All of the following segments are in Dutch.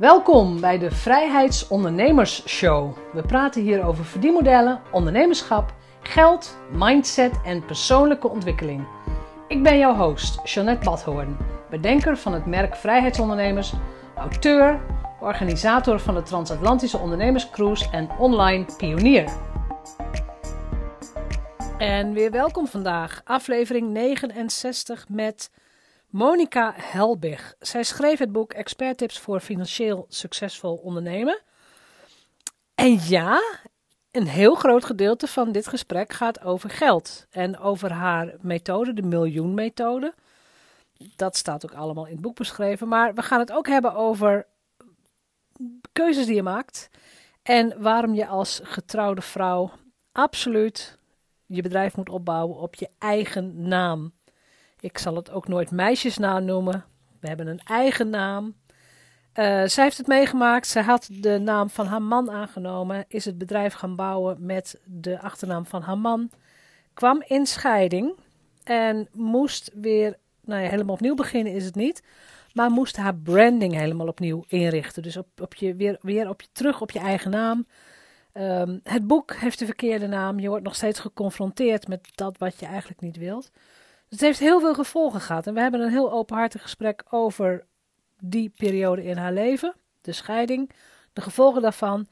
Welkom bij de Vrijheidsondernemers Show. We praten hier over verdienmodellen, ondernemerschap, geld, mindset en persoonlijke ontwikkeling. Ik ben jouw host, Jeanette Badhoorn, bedenker van het merk Vrijheidsondernemers, auteur, organisator van de Transatlantische Ondernemerscruise en online pionier. En weer welkom vandaag, aflevering 69 met Monica Helbig. Zij schreef het boek Expert Tips voor Financieel Succesvol Ondernemen. En ja, een heel groot gedeelte van dit gesprek gaat over geld en over haar methode, de miljoenmethode. Dat staat ook allemaal in het boek beschreven. Maar we gaan het ook hebben over keuzes die je maakt en waarom je als getrouwde vrouw absoluut je bedrijf moet opbouwen op je eigen naam. Ik zal het ook nooit meisjesnaam noemen. We hebben een eigen naam. Uh, zij heeft het meegemaakt. Zij had de naam van haar man aangenomen. Is het bedrijf gaan bouwen met de achternaam van haar man. Kwam in scheiding. En moest weer, nou ja, helemaal opnieuw beginnen is het niet. Maar moest haar branding helemaal opnieuw inrichten. Dus op, op je, weer, weer op je, terug op je eigen naam. Um, het boek heeft de verkeerde naam. Je wordt nog steeds geconfronteerd met dat wat je eigenlijk niet wilt. Dus het heeft heel veel gevolgen gehad. En we hebben een heel openhartig gesprek over die periode in haar leven. De scheiding, de gevolgen daarvan.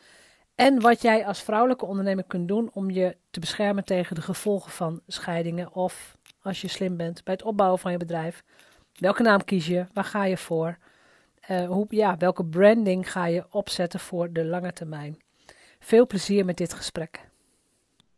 En wat jij als vrouwelijke ondernemer kunt doen om je te beschermen tegen de gevolgen van scheidingen. Of als je slim bent bij het opbouwen van je bedrijf. Welke naam kies je? Waar ga je voor? Uh, hoe, ja, welke branding ga je opzetten voor de lange termijn? Veel plezier met dit gesprek.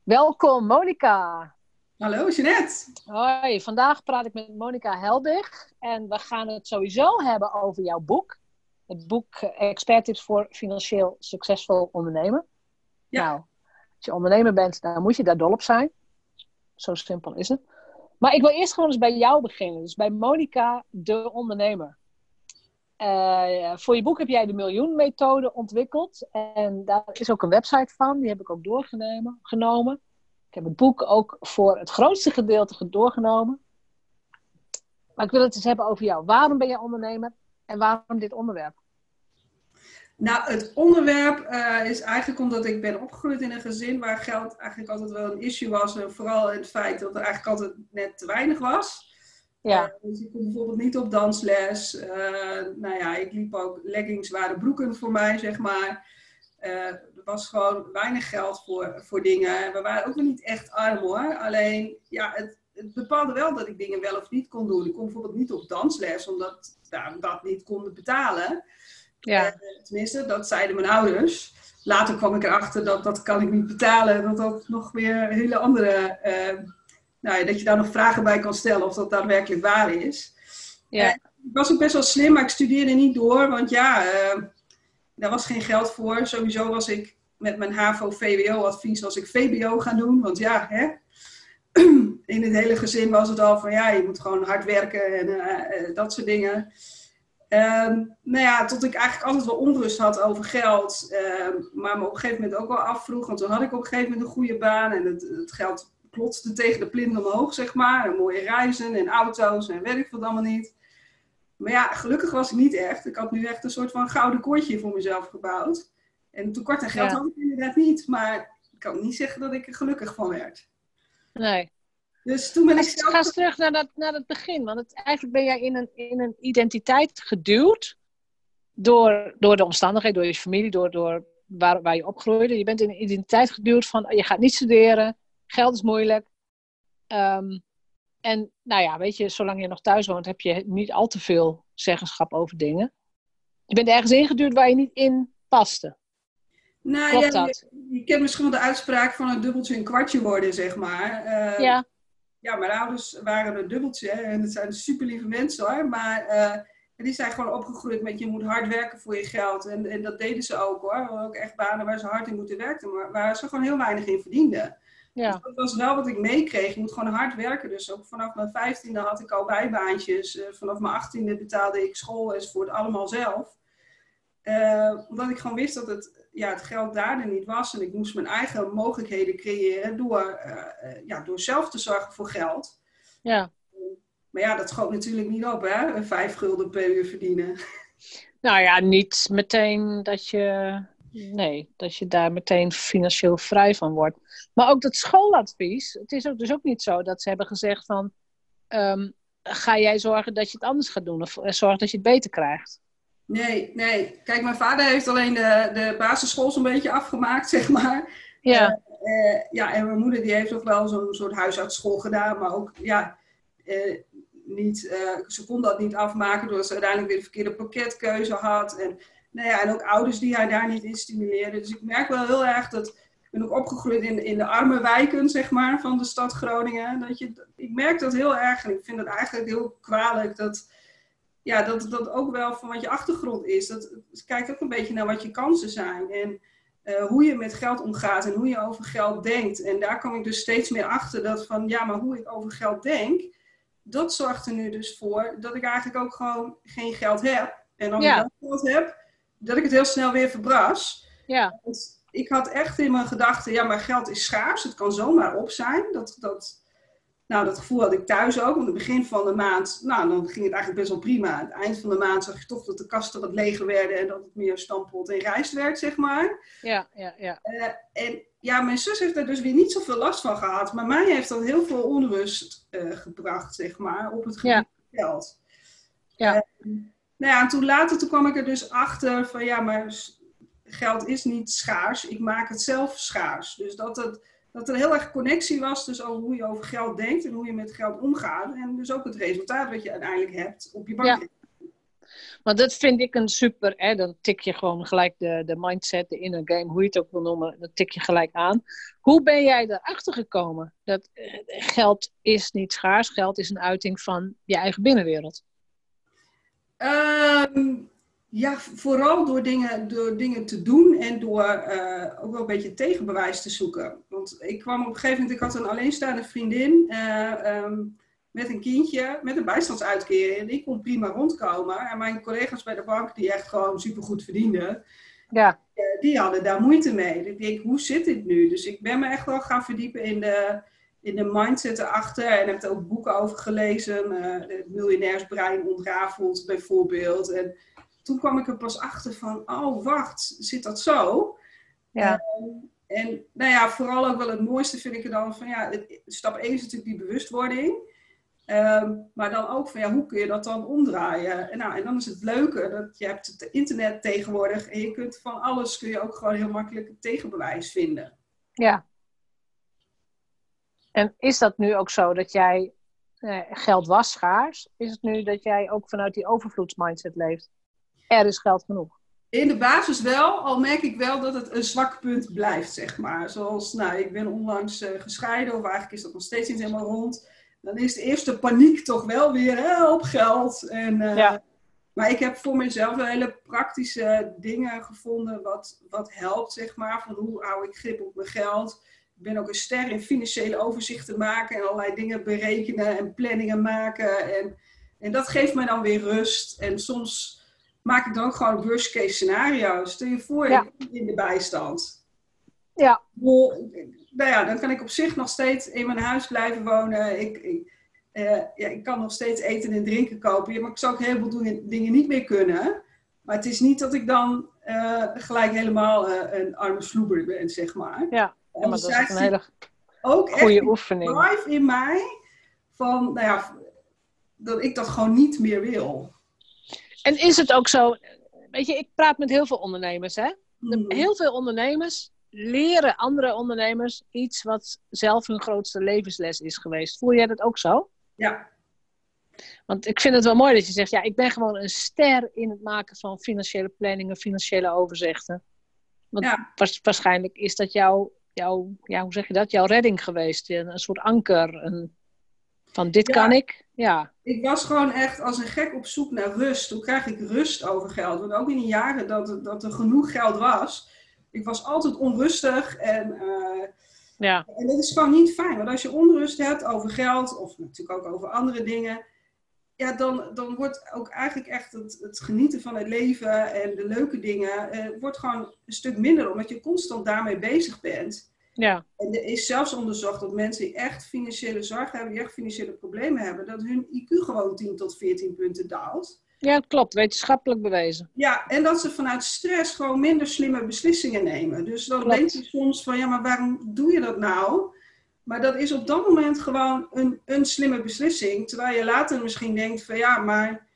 Welkom, Monika. Hallo, Jeanette. Hoi, vandaag praat ik met Monika Helbig. En we gaan het sowieso hebben over jouw boek. Het boek eh, Expert Tips voor Financieel Succesvol Ondernemen. Ja. Nou, als je ondernemer bent, dan moet je daar dol op zijn. Zo simpel is het. Maar ik wil eerst gewoon eens bij jou beginnen. Dus bij Monika, de ondernemer. Uh, voor je boek heb jij de miljoenmethode ontwikkeld. En daar is ook een website van. Die heb ik ook doorgenomen. Ik heb het boek ook voor het grootste gedeelte doorgenomen. Maar ik wil het eens hebben over jou. Waarom ben je ondernemer en waarom dit onderwerp? Nou, het onderwerp uh, is eigenlijk omdat ik ben opgegroeid in een gezin waar geld eigenlijk altijd wel een issue was. En vooral het feit dat er eigenlijk altijd net te weinig was. Ja. Uh, dus ik kon bijvoorbeeld niet op dansles. Uh, nou ja, ik liep ook leggings waren broeken voor mij, zeg maar. Uh, er was gewoon weinig geld voor, voor dingen. We waren ook nog niet echt arm hoor. Alleen, ja, het, het, bepaalde wel dat ik dingen wel of niet kon doen. Ik kon bijvoorbeeld niet op dansles, omdat we dat niet konden betalen. Ja. Uh, tenminste, dat zeiden mijn ouders. Later kwam ik erachter dat dat kan ik niet betalen. Dat dat nog weer hele andere... Uh, nou, dat je daar nog vragen bij kan stellen of dat daadwerkelijk waar is. Ja. ik was ook best wel slim, maar ik studeerde niet door. Want ja daar was geen geld voor. Sowieso was ik met mijn HAVO-VWO-advies was ik VBO gaan doen. Want ja, hè, in het hele gezin was het al van ja, je moet gewoon hard werken en uh, uh, dat soort dingen. Um, nou ja, tot ik eigenlijk altijd wel onrust had over geld. Um, maar me op een gegeven moment ook wel afvroeg. Want toen had ik op een gegeven moment een goede baan. En het, het geld klotste tegen de plint omhoog, zeg maar. En mooie reizen en auto's en weet ik wat allemaal niet. Maar ja, gelukkig was ik niet echt. Ik had nu echt een soort van gouden koordje voor mezelf gebouwd. En tekort aan geld had ik inderdaad niet. Maar ik kan niet zeggen dat ik er gelukkig van werd. Nee. Dus toen ben ik zelf... Ga eens terug naar, dat, naar het begin. Want het, eigenlijk ben jij in een, in een identiteit geduwd. Door, door de omstandigheden, door je familie, door, door waar, waar je opgroeide. Je bent in een identiteit geduwd van je gaat niet studeren. Geld is moeilijk. Um, en nou ja, weet je, zolang je nog thuis woont, heb je niet al te veel zeggenschap over dingen. Je bent ergens ingeduurd waar je niet in paste. Nou, Klopt ja, dat? Je, je, kent misschien wel de uitspraak van een dubbeltje een kwartje worden, zeg maar. Uh, ja. Ja, mijn ouders waren een dubbeltje en het zijn super lieve mensen hoor. Maar uh, die zijn gewoon opgegroeid met je moet hard werken voor je geld. En, en dat deden ze ook hoor. Ook echt banen waar ze hard in moeten werken, maar waar ze gewoon heel weinig in verdienden. Ja. Dus dat was wel wat ik meekreeg. Je moet gewoon hard werken. Dus ook vanaf mijn vijftiende had ik al bijbaantjes. Uh, vanaf mijn achttiende betaalde ik school enzovoort allemaal zelf. Uh, omdat ik gewoon wist dat het, ja, het geld daar er niet was. En ik moest mijn eigen mogelijkheden creëren door, uh, ja, door zelf te zorgen voor geld. Ja. Maar ja, dat schoot natuurlijk niet op, hè? Vijf gulden per uur verdienen. Nou ja, niet meteen dat je, nee, dat je daar meteen financieel vrij van wordt. Maar ook dat schooladvies, het is ook dus ook niet zo dat ze hebben gezegd van, ehm, ga jij zorgen dat je het anders gaat doen of eh, zorg dat je het beter krijgt. Nee, nee. Kijk, mijn vader heeft alleen de, de basisschool zo'n beetje afgemaakt, zeg maar. Ja. Uh, ja, en mijn moeder die heeft nog wel zo'n soort huisartsschool gedaan, maar ook, ja, uh, niet, ze kon dat niet afmaken doordat ze uiteindelijk weer de verkeerde pakketkeuze had. En, nou ja, en ook ouders die haar daar niet in stimuleerden. Dus ik merk wel heel erg dat, ik ben ook opgegroeid in, in de arme wijken, zeg maar, van de stad Groningen. Dat je, ik merk dat heel erg en ik vind het eigenlijk heel kwalijk dat ja, dat dat ook wel van wat je achtergrond is. Dat, kijk ook een beetje naar wat je kansen zijn. En uh, hoe je met geld omgaat en hoe je over geld denkt. En daar kom ik dus steeds meer achter dat van, ja, maar hoe ik over geld denk, dat zorgt er nu dus voor dat ik eigenlijk ook gewoon geen geld heb. En als Ja. ik wel geld heb, dat ik het heel snel weer verbras. Ja, Want ik had echt in mijn gedachten, ja, maar geld is schaars. Het kan zomaar op zijn. Dat, dat, nou, dat gevoel had ik thuis ook. Want het begin van de maand, nou, dan ging het eigenlijk best wel prima. Aan het eind van de maand zag je toch dat de kasten wat leger werden en dat het meer stampot en rijst werd, zeg maar. ja, ja, ja. Eh, en ja, mijn zus heeft er dus weer niet zoveel last van gehad. Maar mij heeft dat heel veel onrust eh, gebracht, zeg maar, op het gebied Ja. van geld. Ja. Eh, nou ja, en toen later toen kwam ik er dus achter van ja, maar geld is niet schaars. Ik maak het zelf schaars. Dus dat, het, dat er heel erg connectie was tussen hoe je over geld denkt en hoe je met geld omgaat. En dus ook het resultaat wat je uiteindelijk hebt op je bank. Want dat vind ik een super, hè, dan tik je gewoon gelijk de, de mindset, de inner game, hoe je het ook wil noemen, dat tik je gelijk aan. Hoe ben jij erachter gekomen dat eh, geld is niet schaars, geld is een uiting van je eigen binnenwereld? Ehm, ja, vooral door dingen, door dingen te doen en door eh, ook wel een beetje tegenbewijs te zoeken. Want ik kwam op een gegeven moment, ik had een alleenstaande vriendin eh, ehm, met een kindje, met een bijstandsuitkering. En die kon prima rondkomen. En mijn collega's bij de bank, die echt gewoon supergoed verdienden, Ja, eh, die hadden daar moeite mee. Ik denk, hoe zit dit nu? Dus ik ben me echt wel gaan verdiepen in de, in de mindset erachter. En heb er ook boeken over gelezen. eh, het miljonairsbrein ontrafeld bijvoorbeeld. En toen kwam ik er pas achter van, oh wacht, zit dat zo? ja, En nou ja, vooral ook wel het mooiste vind ik er dan van, ja, het- stap 1 is natuurlijk die bewustwording. Ehm, maar dan ook van, ja, hoe kun je dat dan omdraaien? En, nou, en dan is het leuke dat je hebt het internet tegenwoordig en je kunt van alles, kun je ook gewoon heel makkelijk tegenbewijs vinden. ja. En is dat nu ook zo dat jij, eh, geld was schaars, is het nu dat jij ook vanuit die overvloedsmindset leeft? Er is geld genoeg. In de basis wel, al merk ik wel dat het een zwak punt blijft, zeg maar. Zoals, nou, ik ben onlangs eh, gescheiden, of eigenlijk is dat nog steeds niet helemaal rond. Dan is de eerste paniek toch wel weer hè, op geld. En, eh, Ja. Maar ik heb voor mezelf wel hele praktische dingen gevonden wat, wat helpt, zeg maar. Van hoe hou ik grip op mijn geld. Ik ben ook een ster in financiële overzichten maken en allerlei dingen berekenen en planningen maken. En, en dat geeft mij dan weer rust. En soms maak ik dan ook gewoon worst case scenario's. Stel je voor, Ja. ik ben in de bijstand. Ja, Nou ja, dan kan ik op zich nog steeds in mijn huis blijven wonen. Ik, ik, eh, ja, ik kan nog steeds eten en drinken kopen. Ja, maar ik zou ook heel veel dingen, dingen niet meer kunnen. Maar het is niet dat ik dan eh, gelijk helemaal eh, een arme sloeber ben, zeg maar. ja. Ja maar dat is een hele ook echt goede die oefening. drive in mij van, nou ja, dat ik dat gewoon niet meer wil. En is het ook zo, weet je, ik praat met heel veel ondernemers, hè? Mhm. heel veel ondernemers leren andere ondernemers iets wat zelf hun grootste levensles is geweest. Voel jij dat ook zo? Ja, Want ik vind het wel mooi dat je zegt, ja, ik ben gewoon een ster in het maken van financiële planningen, financiële overzichten. Want Ja. waarschijnlijk is dat jouw, jouw, ja, hoe zeg je dat, jouw redding geweest. Een, een soort anker, een, van dit Ja. kan ik. Ja, ik was gewoon echt als een gek op zoek naar rust. Hoe krijg ik rust over geld? Want ook in die jaren dat, dat er genoeg geld was, ik was altijd onrustig en... eh, ja, En dat is gewoon niet fijn. Want als je onrust hebt over geld, of natuurlijk ook over andere dingen, ja, dan, dan wordt ook eigenlijk echt het, het genieten van het leven en de leuke dingen, eh, wordt gewoon een stuk minder, omdat je constant daarmee bezig bent. ja, En er is zelfs onderzocht dat mensen die echt financiële zorg hebben, die echt financiële problemen hebben, dat hun IQ gewoon 10 tot 14 punten daalt. Ja, klopt. Wetenschappelijk bewezen. Ja, en dat ze vanuit stress gewoon minder slimme beslissingen nemen. Dus dan klopt. denk je soms van, ja, maar waarom doe je dat nou? Maar dat is op dat moment gewoon een, een slimme beslissing. Terwijl je later misschien denkt van, ja, maar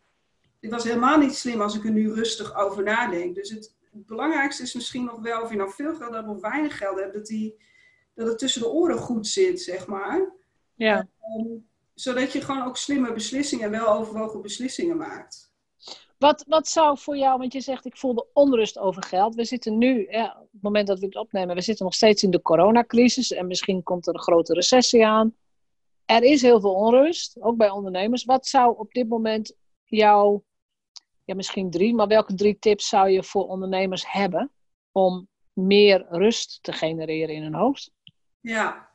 het was helemaal niet slim als ik er nu rustig over nadenk. Dus het, het belangrijkste is misschien nog wel, of je nou veel geld hebt of weinig geld hebt, dat, die, dat het tussen de oren goed zit, zeg maar. Ja. Um, zodat je gewoon ook slimme beslissingen, wel overwogen beslissingen maakt. Wat, wat zou voor jou, want je zegt ik voelde onrust over geld. We zitten nu, op het moment dat we het opnemen, we zitten nog steeds in de coronacrisis en misschien komt er een grote recessie aan. Er is heel veel onrust, ook bij ondernemers. Wat zou op dit moment jouw, ja misschien drie, maar welke drie tips zou je voor ondernemers hebben om meer rust te genereren in hun hoofd? Ja,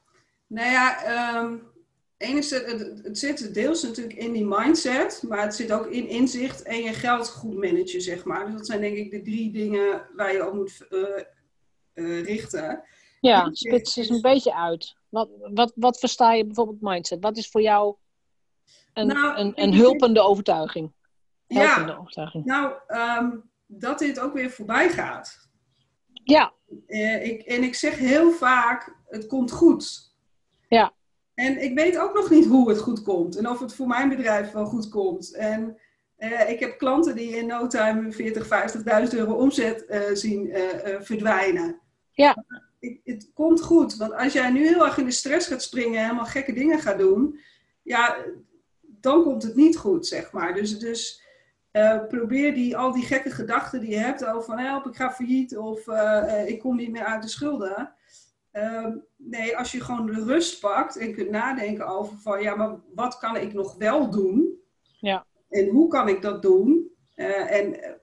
nou ja, um enige, het, het zit deels natuurlijk in die mindset, maar het zit ook in inzicht en je geld goed managen, zeg maar. Dus dat zijn denk ik de drie dingen waar je op moet uh, uh, richten. Ja, spits is een beetje uit. Wat, wat, wat versta je bijvoorbeeld mindset? Wat is voor jou een, nou, een, een hulpende overtuiging? Helpende ja, overtuiging. nou, um, dat dit ook weer voorbij gaat. Ja. Uh, ik, en ik zeg heel vaak, het komt goed. Ja. En ik weet ook nog niet hoe het goed komt en of het voor mijn bedrijf wel goed komt. En uh, ik heb klanten die in no time 40, 50.000 euro omzet uh, zien uh, verdwijnen. Ja. Het, het, komt goed, want als jij nu heel erg in de stress gaat springen en helemaal gekke dingen gaat doen, ja, dan komt het niet goed, zeg maar. Dus, dus probeer die, al die gekke gedachten die je hebt over van help, ik ga failliet of ik kom niet meer uit de schulden Ehm, nee, als je gewoon de rust pakt en kunt nadenken over van ja, maar wat kan ik nog wel doen? Ja. En hoe kan ik dat doen? Uh, en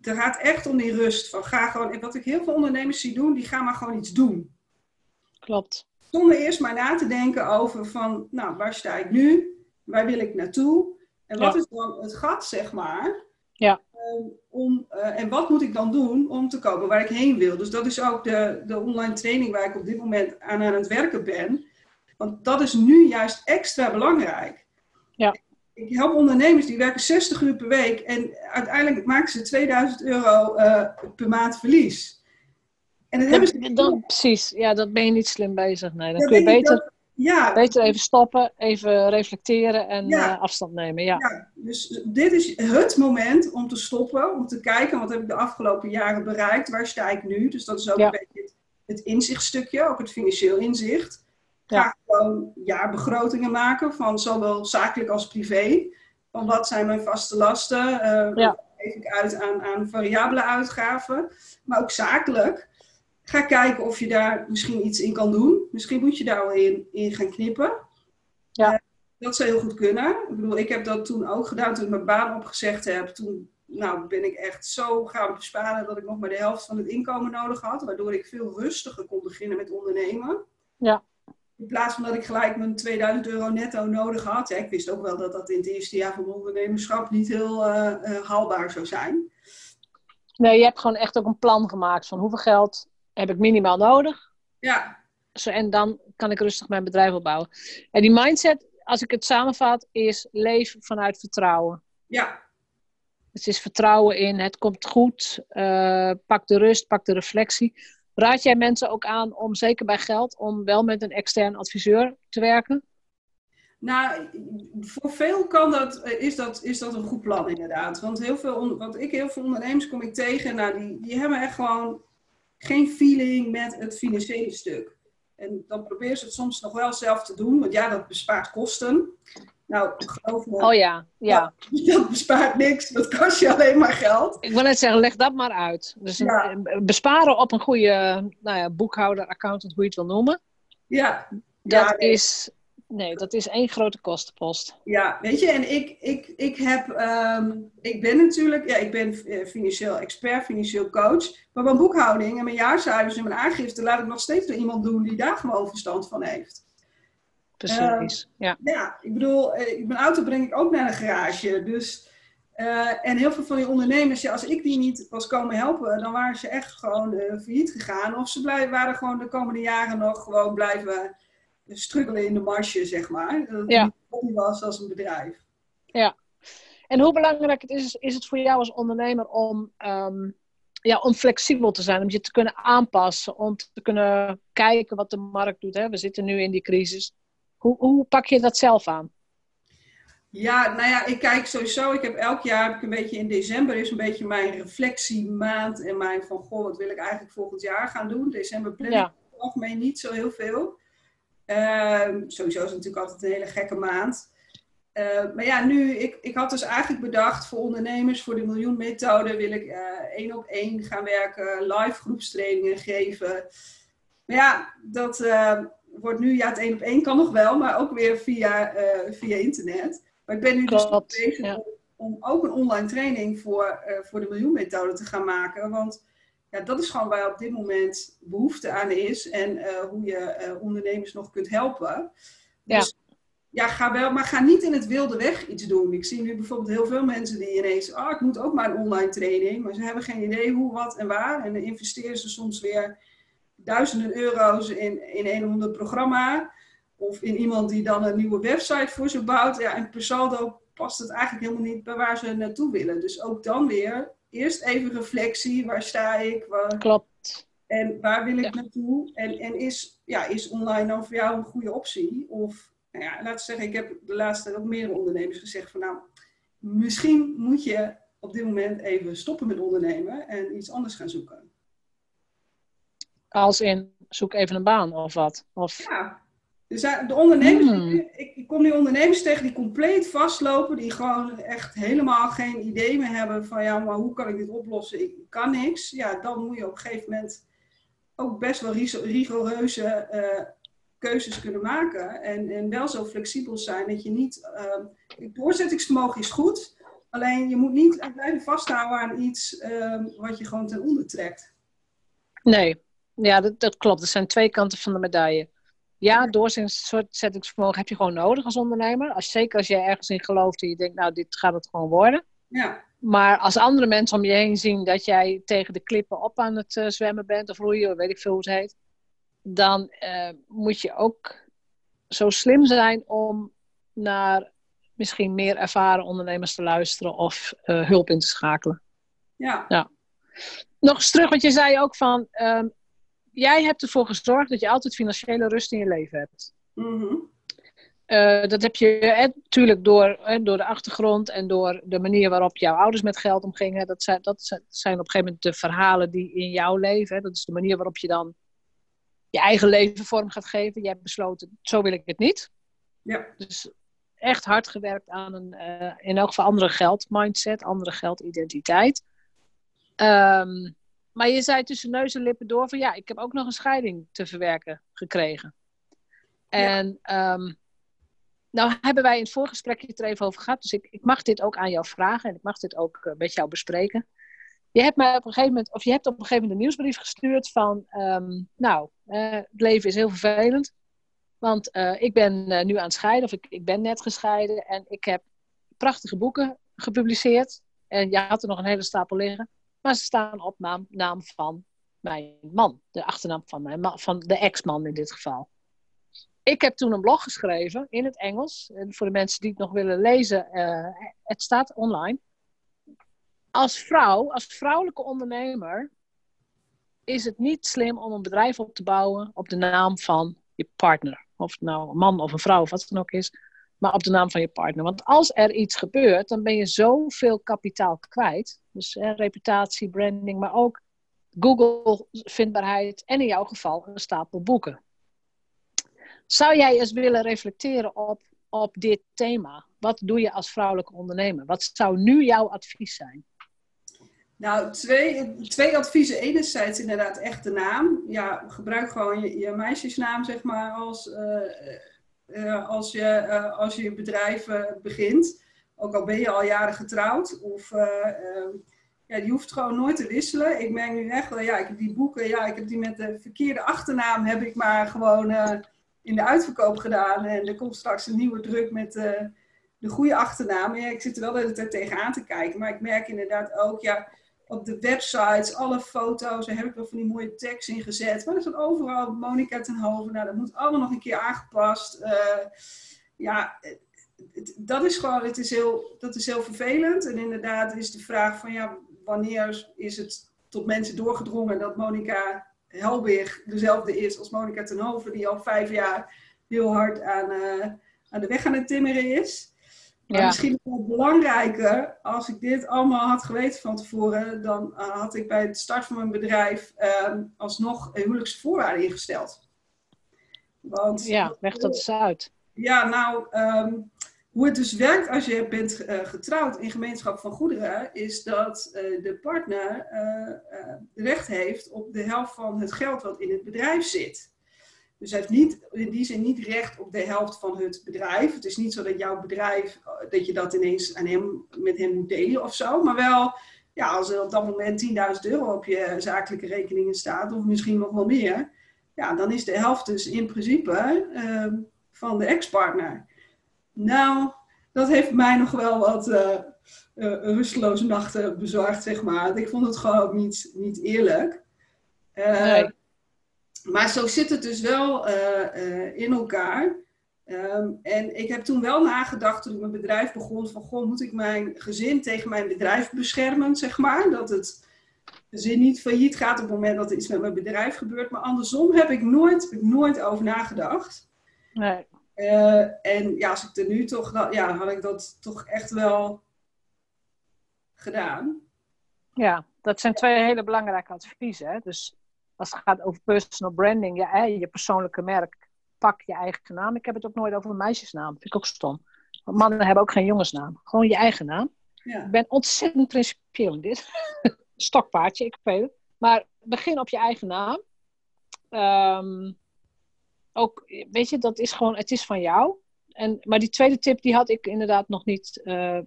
het gaat echt om die rust. Van ga gewoon, en wat ik heel veel ondernemers zie doen, die gaan maar gewoon iets doen. Klopt. Zonder eerst maar na te denken over van, nou, waar sta ik nu? Waar wil ik naartoe? En wat is dan het gat, zeg maar? Ja. Um, om, uh, en wat moet ik dan doen om te komen waar ik heen wil? Dus dat is ook de, de online training waar ik op dit moment aan aan het werken ben. Want dat is nu juist extra belangrijk. Ja. Ik help ondernemers die werken 60 uur per week en uiteindelijk maken ze 2000 euro uh, per maand verlies. En dat hebben ze... dan, precies, ja, dat ben je niet slim bezig. Nee, dan kun je beter ja. Beter even stoppen, even reflecteren en ja. uh, afstand nemen. Ja. ja. dus dit is het moment om te stoppen, om te kijken wat heb ik de afgelopen jaren bereikt, waar sta ik nu. Dus dat is ook een beetje het, het inzichtstukje, ook het financieel inzicht. Ga gewoon jaarbegrotingen maken van zowel zakelijk als privé. Van wat zijn mijn vaste lasten? Uh, ja. geef ik uit aan, aan variabele uitgaven? Maar ook zakelijk Ga kijken of je daar misschien iets in kan doen. Misschien moet je daar wel in, in gaan knippen. Ja. Uh, dat zou heel goed kunnen. Ik bedoel, ik heb dat toen ook gedaan toen ik mijn baan opgezegd heb. Toen nou, ben ik echt zo gaan besparen dat ik nog maar de helft van het inkomen nodig had. Waardoor ik veel rustiger kon beginnen met ondernemen. Ja. In plaats van dat ik gelijk mijn 2000 euro netto nodig had. Ja, ik wist ook wel dat dat in het eerste jaar van mijn ondernemerschap niet heel uh, uh, haalbaar zou zijn. Nee, je hebt gewoon echt ook een plan gemaakt van hoeveel geld heb ik minimaal nodig. Ja. Zo, en dan kan ik rustig mijn bedrijf opbouwen. En die mindset, als ik het samenvat, is leef vanuit vertrouwen. Ja. Het is vertrouwen in, het komt goed, uh, pak de rust, pak de reflectie. Raad jij mensen ook aan om, zeker bij geld, om wel met een extern adviseur te werken? Nou, voor veel kan dat, eh, is, dat, is dat een goed plan inderdaad. Want heel veel, want ik, heel veel ondernemers kom ik tegen, nou, die, die hebben echt gewoon geen feeling met het financiële stuk. En dan probeer ze het soms nog wel zelf te doen, want ja, dat bespaart kosten. Nou, geloof me. Oh ja, ja. Dat bespaart niks, dat kost je alleen maar geld. Ik wil net zeggen, leg dat maar uit. Dus ja. besparen op een goede nou ja, boekhouder, accountant, hoe je het wil noemen. Ja. Dat ja, is Nee, dat is één grote kostenpost. Ja, weet je, en ik, ik, ik heb, um, ik ben natuurlijk, ja, ik ben eh, financieel expert, financieel coach. Maar mijn boekhouding en mijn jaarcijfers en mijn aangifte laat ik nog steeds door iemand doen die daar gewoon verstand van heeft. Precies, uh, ja. Ja, ik bedoel, eh, mijn auto breng ik ook naar een garage. Dus, uh, en heel veel van die ondernemers, ja, als ik die niet was komen helpen, dan waren ze echt gewoon uh, failliet gegaan. Of ze blij, waren gewoon de komende jaren nog gewoon blijven struggelen in de marge, zeg maar. Dat het ja. niet was als een bedrijf. Ja. En hoe belangrijk het is, is het voor jou als ondernemer om, ehm, ja, om flexibel te zijn, om je te kunnen aanpassen, om te kunnen kijken wat de markt doet. Hè? We zitten nu in die crisis. Hoe, hoe pak je dat zelf aan? Ja, nou ja, ik kijk sowieso. Ik heb elk jaar heb ik een beetje in december is een beetje mijn reflectiemaand en mijn van goh, wat wil ik eigenlijk volgend jaar gaan doen. December plan ik algemeen niet zo heel veel. Uh, sowieso is het natuurlijk altijd een hele gekke maand. Uh, maar ja, nu, ik, ik had dus eigenlijk bedacht voor ondernemers, voor de miljoenmethode wil ik uh, één op één gaan werken, live groepstrainingen geven. Maar ja, dat uh, wordt nu, ja, het één op één kan nog wel, maar ook weer via, via internet. Maar ik ben nu dus bezig om, om, ook een online training voor, voor de miljoenmethode te gaan maken. Want ja, dat is gewoon waar op dit moment behoefte aan is en hoe je ondernemers nog kunt helpen. Dus ja, ga wel, maar ga niet in het wilde weg iets doen. Ik zie nu bijvoorbeeld heel veel mensen die ineens, ah, ik moet ook maar een online training, maar ze hebben geen idee hoe, wat en waar. En dan investeren ze soms weer duizenden euro's in, in een of ander programma. Of in iemand die dan een nieuwe website voor ze bouwt. Ja, en per saldo past het eigenlijk helemaal niet bij waar ze naartoe willen. Dus ook dan weer, eerst even reflectie. Waar sta ik? Waar, Klopt. En waar wil ik naartoe? En, en is, ja, is online dan voor jou een goede optie? Of nou ja, laten we zeggen, ik heb de laatste tijd ook meerdere ondernemers gezegd van nou, misschien moet je op dit moment even stoppen met ondernemen en iets anders gaan zoeken. Als in, zoek even een baan of wat? Of... Ja, dus de ondernemers, hmm. ik, ik, kom nu ondernemers tegen die compleet vastlopen, die gewoon echt helemaal geen idee meer hebben van ja, maar hoe kan ik dit oplossen? Ik kan niks. Ja, dan moet je op een gegeven moment ook best wel rigoureuze uh, keuzes kunnen maken. En, en wel zo flexibel zijn dat je niet. Uh, doorzettingsvermogen is goed. Alleen je moet niet blijven vasthouden aan iets uh, wat je gewoon ten onder trekt. Nee, ja, dat, dat klopt. Er zijn twee kanten van de medaille. Ja, doorzettingsvermogen heb je gewoon nodig als ondernemer. Als, zeker als je ergens in gelooft en je denkt, nou, dit gaat het gewoon worden. Ja. Maar als andere mensen om je heen zien dat jij tegen de klippen op aan het uh, zwemmen bent of roeien, weet ik veel hoe het heet dan uh, moet je ook zo slim zijn om naar misschien meer ervaren ondernemers te luisteren of uh, hulp in te schakelen. Ja. ja. Nog eens terug, want je zei ook van, um, jij hebt ervoor gezorgd dat je altijd financiële rust in je leven hebt. Mm -hmm. uh, dat heb je natuurlijk door, eh, door de achtergrond en door de manier waarop jouw ouders met geld omgingen. Dat zijn, dat zijn op een gegeven moment de verhalen die in jouw leven, hè, dat is de manier waarop je dan je eigen leven vorm gaat geven. Je hebt besloten, zo wil ik het niet. Ja. Dus echt hard gewerkt aan een, uh, in elk geval andere geldmindset, andere geldidentiteit. Um, maar je zei tussen neus en lippen door van ja, ik heb ook nog een scheiding te verwerken gekregen. En ja. um, nou hebben wij in het voorgesprekje het er even over gehad, dus ik, ik mag dit ook aan jou vragen en ik mag dit ook uh, met jou bespreken. Je hebt mij op een gegeven moment, of je hebt op een gegeven moment een nieuwsbrief gestuurd van, um, nou, uh, het leven is heel vervelend. Want uh, ik ben nu aan het scheiden, of ik, ik ben net gescheiden. En ik heb prachtige boeken gepubliceerd. En je had er nog een hele stapel liggen. Maar ze staan op naam, naam van mijn man. De achternaam van, mijn man, van de ex-man in dit geval. Ik heb toen een blog geschreven in het Engels. En voor de mensen die het nog willen lezen, het staat online als vrouw, als vrouwelijke ondernemer, is het niet slim om een bedrijf op te bouwen op de naam van je partner. Of het nou een man of een vrouw of wat dan ook is, maar op de naam van je partner. Want als er iets gebeurt, dan ben je zoveel kapitaal kwijt. Dus eh, reputatie, branding, maar ook Google-vindbaarheid en in jouw geval een stapel boeken. Zou jij eens willen reflecteren op, op dit thema? Wat doe je als vrouwelijke ondernemer? Wat zou nu jouw advies zijn? Nou, twee, twee adviezen. Enerzijds inderdaad echt de naam. Ja, gebruik gewoon je, je meisjesnaam, zeg maar, als, uh, uh, als, je, uh, als je bedrijf begint. Ook al ben je al jaren getrouwd. Of ehm, ja, je hoeft gewoon nooit te wisselen. Ik merk nu echt wel, ja, ik heb die boeken, ja, ik heb die met de verkeerde achternaam, heb ik maar gewoon in de uitverkoop gedaan. En er komt straks een nieuwe druk met de goede achternaam. Ja, ik zit er wel de hele tegenaan te kijken. Maar ik merk inderdaad ook, ja op de websites, alle foto's, daar heb ik wel van die mooie tekst in gezet. Maar er staat overal Monica ten Hoven. Nou, dat moet allemaal nog een keer aangepast. Ja, dat is gewoon, het is heel, dat is heel vervelend. En inderdaad is de vraag van ja, wanneer is het tot mensen doorgedrongen dat Monica Helbig dezelfde is als Monica Tenhoven, die al vijf jaar heel hard aan, uh, aan de weg aan het timmeren is. Maar misschien wel belangrijker, als ik dit allemaal had geweten van tevoren, dan uh, had ik bij het start van mijn bedrijf uh, alsnog huwelijksvoorwaarden ingesteld. Want, ja, leg dat eens uit. Ja, nou, um, hoe het dus werkt als je bent uh, getrouwd in gemeenschap van goederen, is dat uh, de partner uh, recht heeft op de helft van het geld wat in het bedrijf zit. Dus hij heeft niet, in die zin niet recht op de helft van het bedrijf. Het is niet zo dat jouw bedrijf, dat je dat ineens aan hem, met hem moet delen of zo. Maar wel, ja, als er op dat moment 10.000 euro op je zakelijke rekeningen staat, of misschien nog wel meer. Ja, dan is de helft dus in principe van de ex-partner. Nou, dat heeft mij nog wel wat uh, rusteloze nachten bezorgd, zeg maar. Ik vond het gewoon niet, niet eerlijk. Uh, nee. Maar zo zit het dus wel in elkaar. Um, en ik heb toen wel nagedacht, toen ik mijn bedrijf begon, van goh, moet ik mijn gezin tegen mijn bedrijf beschermen, zeg maar. Dat het gezin niet failliet gaat op het moment dat er iets met mijn bedrijf gebeurt. Maar andersom heb ik nooit, heb ik nooit over nagedacht. Nee. Uh, en ja, als ik er nu toch, ja, had ik dat toch echt wel gedaan. Ja, dat zijn twee hele belangrijke adviezen. Hè? Dus als het gaat over personal branding, ja, je persoonlijke merk, pak je eigen naam. Ik heb het ook nooit over een meisjesnaam, vind ik ook stom. Want mannen hebben ook geen jongensnaam, gewoon je eigen naam. Ja. Ik ben ontzettend principieel in dit. Stokpaardje, ik weet het. Maar begin op je eigen naam. Um, ook, weet je, dat is gewoon, het is van jou. En, maar die tweede tip, die had ik inderdaad nog niet uh,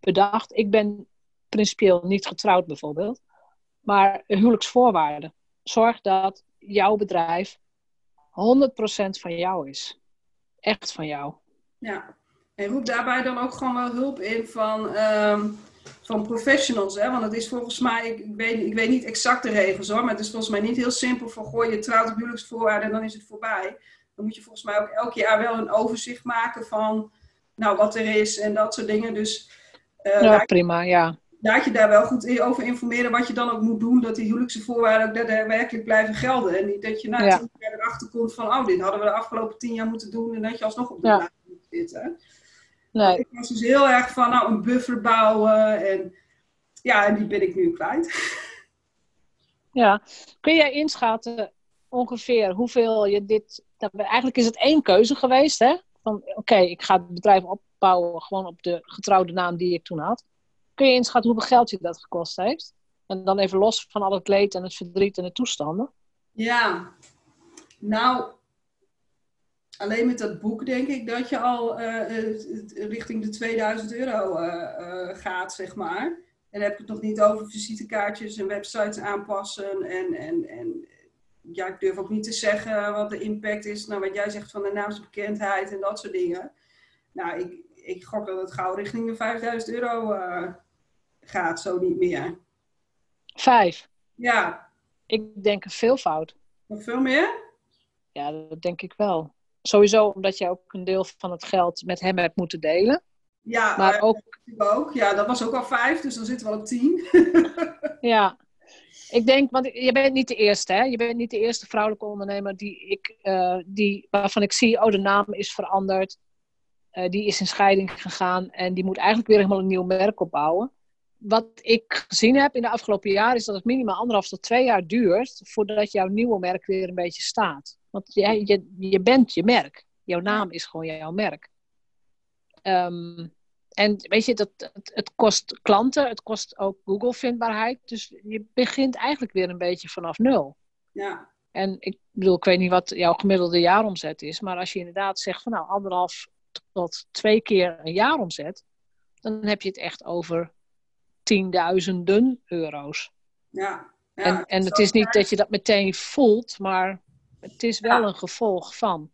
bedacht. Ik ben principieel niet getrouwd bijvoorbeeld. Maar huwelijksvoorwaarden. Zorg dat jouw bedrijf 100% van jou is. Echt van jou. Ja, en roep daarbij dan ook gewoon wel hulp in van, um, van professionals. Hè? Want het is volgens mij, ik, ik, weet, ik weet niet exact de regels hoor, maar het is volgens mij niet heel simpel van gooi je trouwt op huwelijksvoorwaarden en dan is het voorbij. Dan moet je volgens mij ook elk jaar wel een overzicht maken van nou, wat er is en dat soort dingen. Dus uh, ja, prima, ja. Laat je daar wel goed over informeren wat je dan ook moet doen, dat die huwelijkse voorwaarden ook daadwerkelijk blijven gelden. En niet dat je na ja. tien jaar erachter komt van, oh, dit hadden we de afgelopen tien jaar moeten doen en dat je alsnog op de ja. moet zitten. Nee. Ik was dus heel erg van, nou, een buffer bouwen en ja, en die ben ik nu kwijt. Ja, kun jij inschatten ongeveer hoeveel je dit. Eigenlijk is het één keuze geweest, hè? Van oké, ik ga het bedrijf opbouwen gewoon op de getrouwde naam die ik toen had. Kun je inschatten hoeveel geld je dat gekost heeft? En dan even los van al het leed en het verdriet en de toestanden. Ja, nou, alleen met dat boek denk ik dat je al uh, richting de 2000 euro uh, gaat, zeg maar. En dan heb ik het nog niet over visitekaartjes en websites aanpassen en, en, en ja, ik durf ook niet te zeggen wat de impact is, nou wat jij zegt van de naamsbekendheid en dat soort dingen. Nou, ik, ik gok dat het gauw richting de 5000 euro gaat, zo niet meer. Vijf? Ja. Ik denk een veelvoud. Nog veel meer? Ja, dat denk ik wel. Sowieso omdat je ook een deel van het geld met hem hebt moeten delen. Ja, maar uh, ook... ook. Ja, dat was ook al vijf, dus dan zitten we al op tien. ja, ik denk, want je bent niet de eerste, hè? Je bent niet de eerste vrouwelijke ondernemer die ik, uh, die, waarvan ik zie, oh, de naam is veranderd. Uh, die is in scheiding gegaan en die moet eigenlijk weer helemaal een nieuw merk opbouwen. Wat ik gezien heb in de afgelopen jaren is dat het minimaal anderhalf tot twee jaar duurt voordat jouw nieuwe merk weer een beetje staat. Want je, je, je bent je merk. Jouw naam is gewoon jouw merk. Um, en weet je, dat, het, het, kost klanten, het kost ook Google-vindbaarheid. Dus je begint eigenlijk weer een beetje vanaf nul. Ja. En ik bedoel, ik weet niet wat jouw gemiddelde jaaromzet is. Maar als je inderdaad zegt van nou anderhalf tot twee keer een jaaromzet. Dan heb je het echt over tienduizenden euro's. Ja. ja en en het is niet dat je dat meteen voelt, maar het is wel een gevolg van.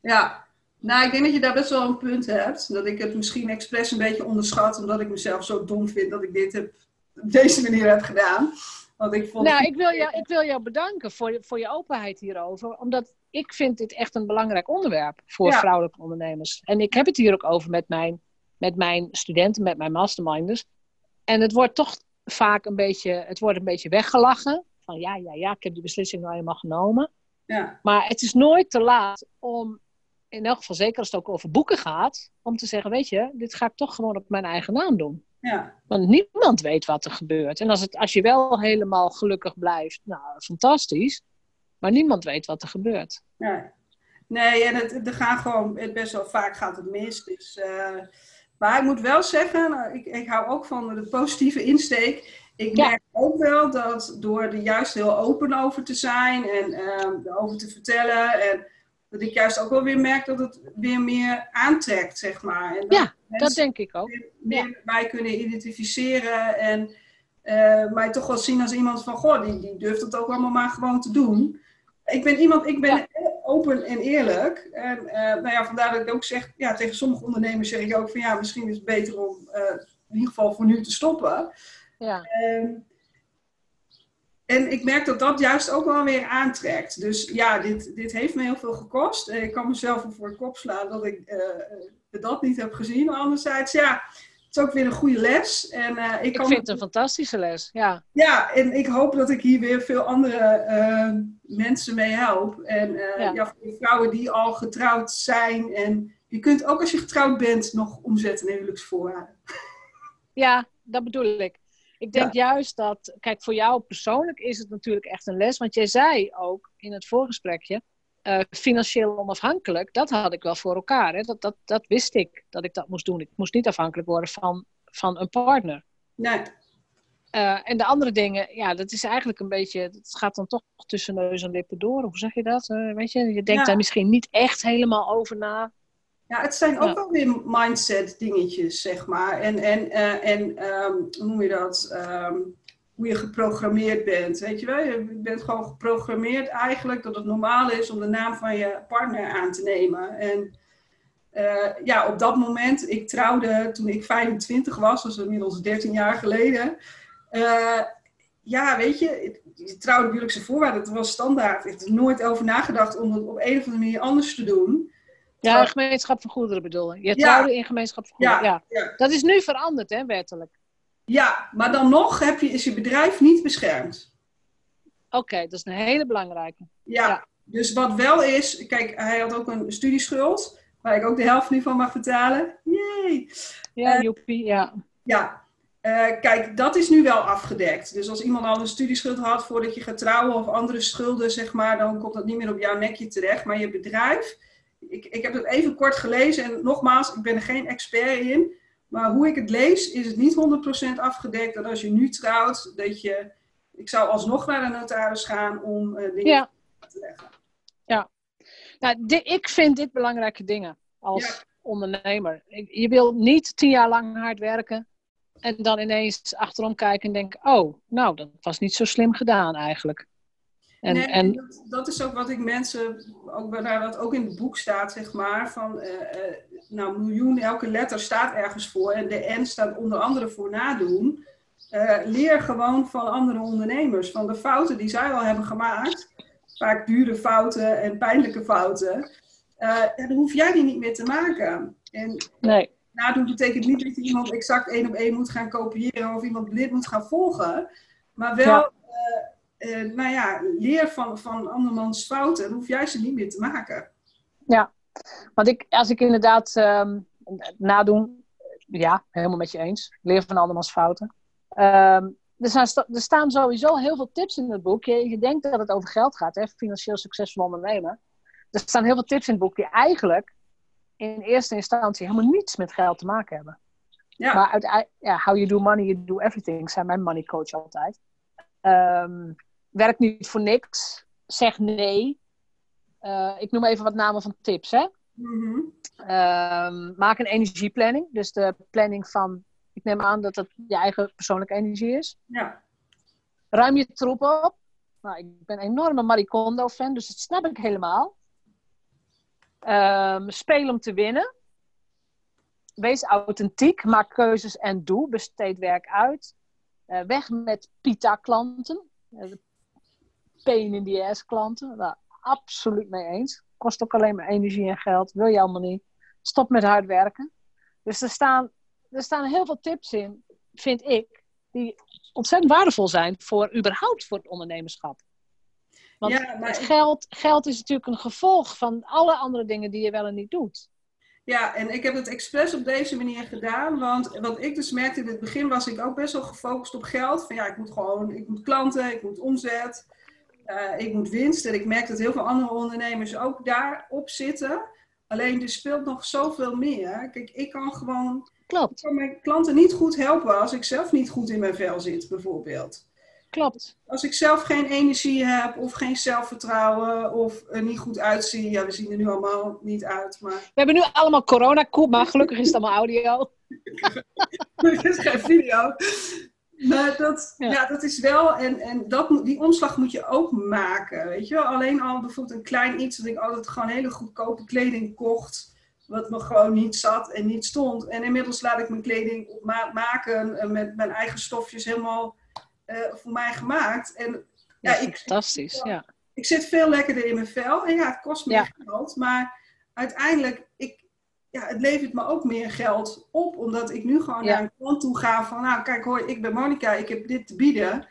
Ja, nou, ik denk dat je daar best wel een punt hebt. Dat ik het misschien expres een beetje onderschat, omdat ik mezelf zo dom vind dat ik dit heb, op deze manier heb gedaan. Want ik vond nou, ik wil, jou, ik wil jou bedanken voor, voor je openheid hierover. Omdat ik vind dit echt een belangrijk onderwerp voor vrouwelijke ondernemers. En ik heb het hier ook over met mijn, met mijn studenten, met mijn masterminders. En het wordt toch vaak een beetje, het wordt een beetje weggelachen. Van ja, ja, ja, ik heb die beslissing nou eenmaal genomen. Ja. Maar het is nooit te laat om, in elk geval zeker als het ook over boeken gaat, om te zeggen, weet je, dit ga ik toch gewoon op mijn eigen naam doen. Ja. Want niemand weet wat er gebeurt. En als, het, als je wel helemaal gelukkig blijft, nou, fantastisch. Maar niemand weet wat er gebeurt. Nee, nee en het, er gaan gewoon, best wel vaak gaat het mis. Dus, uh, maar ik moet wel zeggen, nou, ik, ik hou ook van de positieve insteek. Ik merk ook wel dat door er juist heel open over te zijn en uh, over te vertellen. En dat ik juist ook wel weer merk dat het weer meer aantrekt, zeg maar. En dat ja, dat denk ik ook. Meer, ja. mij kunnen identificeren en uh, mij toch wel zien als iemand van, goh, die, die durft het ook allemaal maar gewoon te doen. Ik ben iemand, ik ben ja. open en eerlijk. En uh, nou ja, vandaar dat ik ook zeg, ja, tegen sommige ondernemers zeg ik ook van, ja, misschien is het beter om uh, in ieder geval voor nu te stoppen. Ja. En, en ik merk dat dat juist ook wel weer aantrekt. Dus ja, dit, dit heeft me heel veel gekost. Ik kan mezelf voor de kop slaan dat ik uh, dat niet heb gezien. Maar anderzijds, ja, het is ook weer een goede les. En, uh, ik, ik kan... vind het een fantastische les, ja. Ja, en ik hoop dat ik hier weer veel andere uh, mensen mee help. En ja. ja. voor de vrouwen die al getrouwd zijn. En je kunt ook als je getrouwd bent nog omzetten in huwelijksvoorwaarden. Ja, dat bedoel ik. Ik denk ja. juist dat, kijk, voor jou persoonlijk is het natuurlijk echt een les. Want jij zei ook in het voorgesprekje, uh, financieel onafhankelijk, dat had ik wel voor elkaar. Hè? Dat, dat, dat wist ik, dat ik dat moest doen. Ik moest niet afhankelijk worden van, van een partner. Nee. Uh, en de andere dingen, ja, dat is eigenlijk een beetje, het gaat dan toch tussen neus en lippen door. Hoe zeg je dat? Uh, weet je, je denkt ja. daar misschien niet echt helemaal over na. Ja, het zijn ook wel weer mindset dingetjes, zeg maar. En, en, uh, en um, hoe noem je dat? Um, hoe je geprogrammeerd bent. Weet je wel, je bent gewoon geprogrammeerd eigenlijk dat het normaal is om de naam van je partner aan te nemen. En uh, ja, op dat moment, ik trouwde toen ik 25 was, dat is inmiddels 13 jaar geleden. Uh, ja, weet je, je trouwde huwelijkse voorwaarden, dat was standaard. Ik heb er nooit over nagedacht om het op een of andere manier anders te doen. Ja, gemeenschap van goederen bedoel je. Je trouwde in gemeenschap van goederen. Ja, Dat is nu veranderd, hè, wettelijk. Ja, maar dan nog heb je, is je bedrijf niet beschermd. Oké, okay, dat is een hele belangrijke. Ja, dus wat wel is, kijk, hij had ook een studieschuld, waar ik ook de helft nu van mag betalen. Yay! Ja, uh, joepie, ja. Ja, uh, kijk, dat is nu wel afgedekt. Dus als iemand al een studieschuld had voordat je gaat trouwen of andere schulden, zeg maar, dan komt dat niet meer op jouw nekje terecht. Maar je bedrijf, ik, ik heb het even kort gelezen en nogmaals, ik ben er geen expert in. Maar hoe ik het lees, is het niet 100% afgedekt dat als je nu trouwt, dat je. Ik zou alsnog naar de notaris gaan om uh, dingen ja. te leggen. Ja, nou, ik vind dit belangrijke dingen als ja. ondernemer. Je wil niet tien jaar lang hard werken en dan ineens achterom kijken en denken: oh, nou, dat was niet zo slim gedaan eigenlijk. En, nee, en... Dat, dat, is ook wat ik mensen, ook wat ook in het boek staat, zeg maar, van uh, uh, nou, miljoen, elke letter staat ergens voor en de N staat onder andere voor nadoen. Uh, leer gewoon van andere ondernemers, van de fouten die zij al hebben gemaakt, vaak dure fouten en pijnlijke fouten, dan hoef jij die niet meer te maken. En nee. nadoen betekent niet dat je iemand exact één op één moet gaan kopiëren of iemand blind moet gaan volgen, maar wel. Ja uh, nou ja, leer van, van andermans fouten. Dan hoef jij ze niet meer te maken. Ja, want ik, als ik inderdaad um, nadoen, ja, helemaal met je eens. Leer van andermans fouten. Um, er, zijn, er, staan sowieso heel veel tips in het boek. Je, je denkt dat het over geld gaat, hè? financieel succesvol ondernemen. Er staan heel veel tips in het boek die eigenlijk in eerste instantie helemaal niets met geld te maken hebben. Ja. Maar uit, ja, how you do money, you do everything, zei mijn money coach altijd. Um, werkt niet voor niks. Zeg nee. Uh, ik noem even wat namen van tips. Hè? Mm-hmm. Um, maak een energieplanning. Dus de planning van, ik neem aan dat het je eigen persoonlijke energie is. Ja. Ruim je troep op. Nou, ik ben een enorme Marie Kondo fan, dus dat snap ik helemaal. Um, speel om te winnen. Wees authentiek. Maak keuzes en doe. Besteed werk uit. Uh, weg met pita-klanten. Pain in the ass klanten. Daar absoluut mee eens. Kost ook alleen maar energie en geld. Wil je allemaal niet. Stop met hard werken. Dus er staan, er staan heel veel tips in, vind ik, die ontzettend waardevol zijn voor überhaupt voor het ondernemerschap. Want ja, maar... geld, geld is natuurlijk een gevolg van alle andere dingen die je wel en niet doet. Ja, en ik heb het expres op deze manier gedaan. Want wat ik dus merkte in het begin was ik ook best wel gefocust op geld. Van ja, ik moet gewoon, ik moet klanten, ik moet omzet, uh, ik moet winst. En ik merk dat heel veel andere ondernemers ook daarop zitten. Alleen er speelt nog zoveel meer. Kijk, ik kan gewoon Klopt. Ik kan mijn klanten niet goed helpen als ik zelf niet goed in mijn vel zit, bijvoorbeeld. Klopt. Als ik zelf geen energie heb of geen zelfvertrouwen of er niet goed uitzie. Ja, we zien er nu allemaal niet uit. Maar... We hebben nu allemaal corona maar gelukkig is het allemaal audio. Het is geen video. Maar dat, ja. dat is wel, en, en dat, die omslag moet je ook maken. Weet je wel? Alleen al bijvoorbeeld een klein iets dat ik altijd gewoon hele goedkope kleding kocht. Wat me gewoon niet zat en niet stond. En inmiddels laat ik mijn kleding op maat maken eh, met mijn eigen stofjes helemaal uh, voor mij gemaakt. En, ja, ik, fantastisch, ja. Ik zit veel lekkerder in mijn vel. En ja, het kost meer geld. Maar uiteindelijk, ik, ja, het levert me ook meer geld op. Omdat ik nu gewoon naar een klant toe ga van... Nou, kijk hoor, ik ben Monica, ik heb dit te bieden.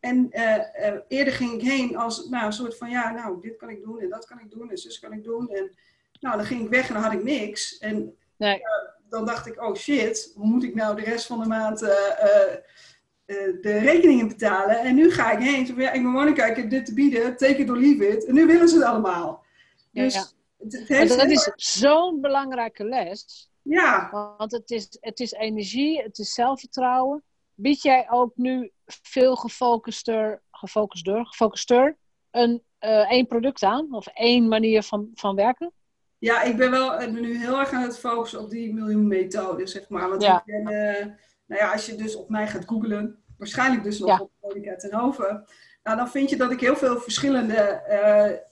En uh, uh, eerder ging ik heen als nou, een soort van... Ja, nou, dit kan ik doen en dat kan ik doen en zus kan ik doen. En nou, dan ging ik weg en dan had ik niks. En nee. dan dacht ik, oh shit, hoe moet ik nou de rest van de maand... Eh, de rekeningen betalen. En nu ga ik heen. Zo, ja, ik moet Monica, ik heb dit te bieden. Take it or leave it. En nu willen ze het allemaal. Dus ja, Het, dat is zo'n belangrijke les. Ja. Want het is, het is energie, het is zelfvertrouwen. Bied jij ook nu veel gefocuster, gefocuster, gefocuster een uh, één product aan? Of één manier van, van werken? Ja, ik ben wel ik ben nu heel erg aan het focussen op die miljoenmethode, zeg maar. Want ja. ik ben... Uh, nou ja, als je dus op mij gaat googlen, waarschijnlijk dus nog op Monica ten Hoven, nou, dan vind je dat ik heel veel verschillende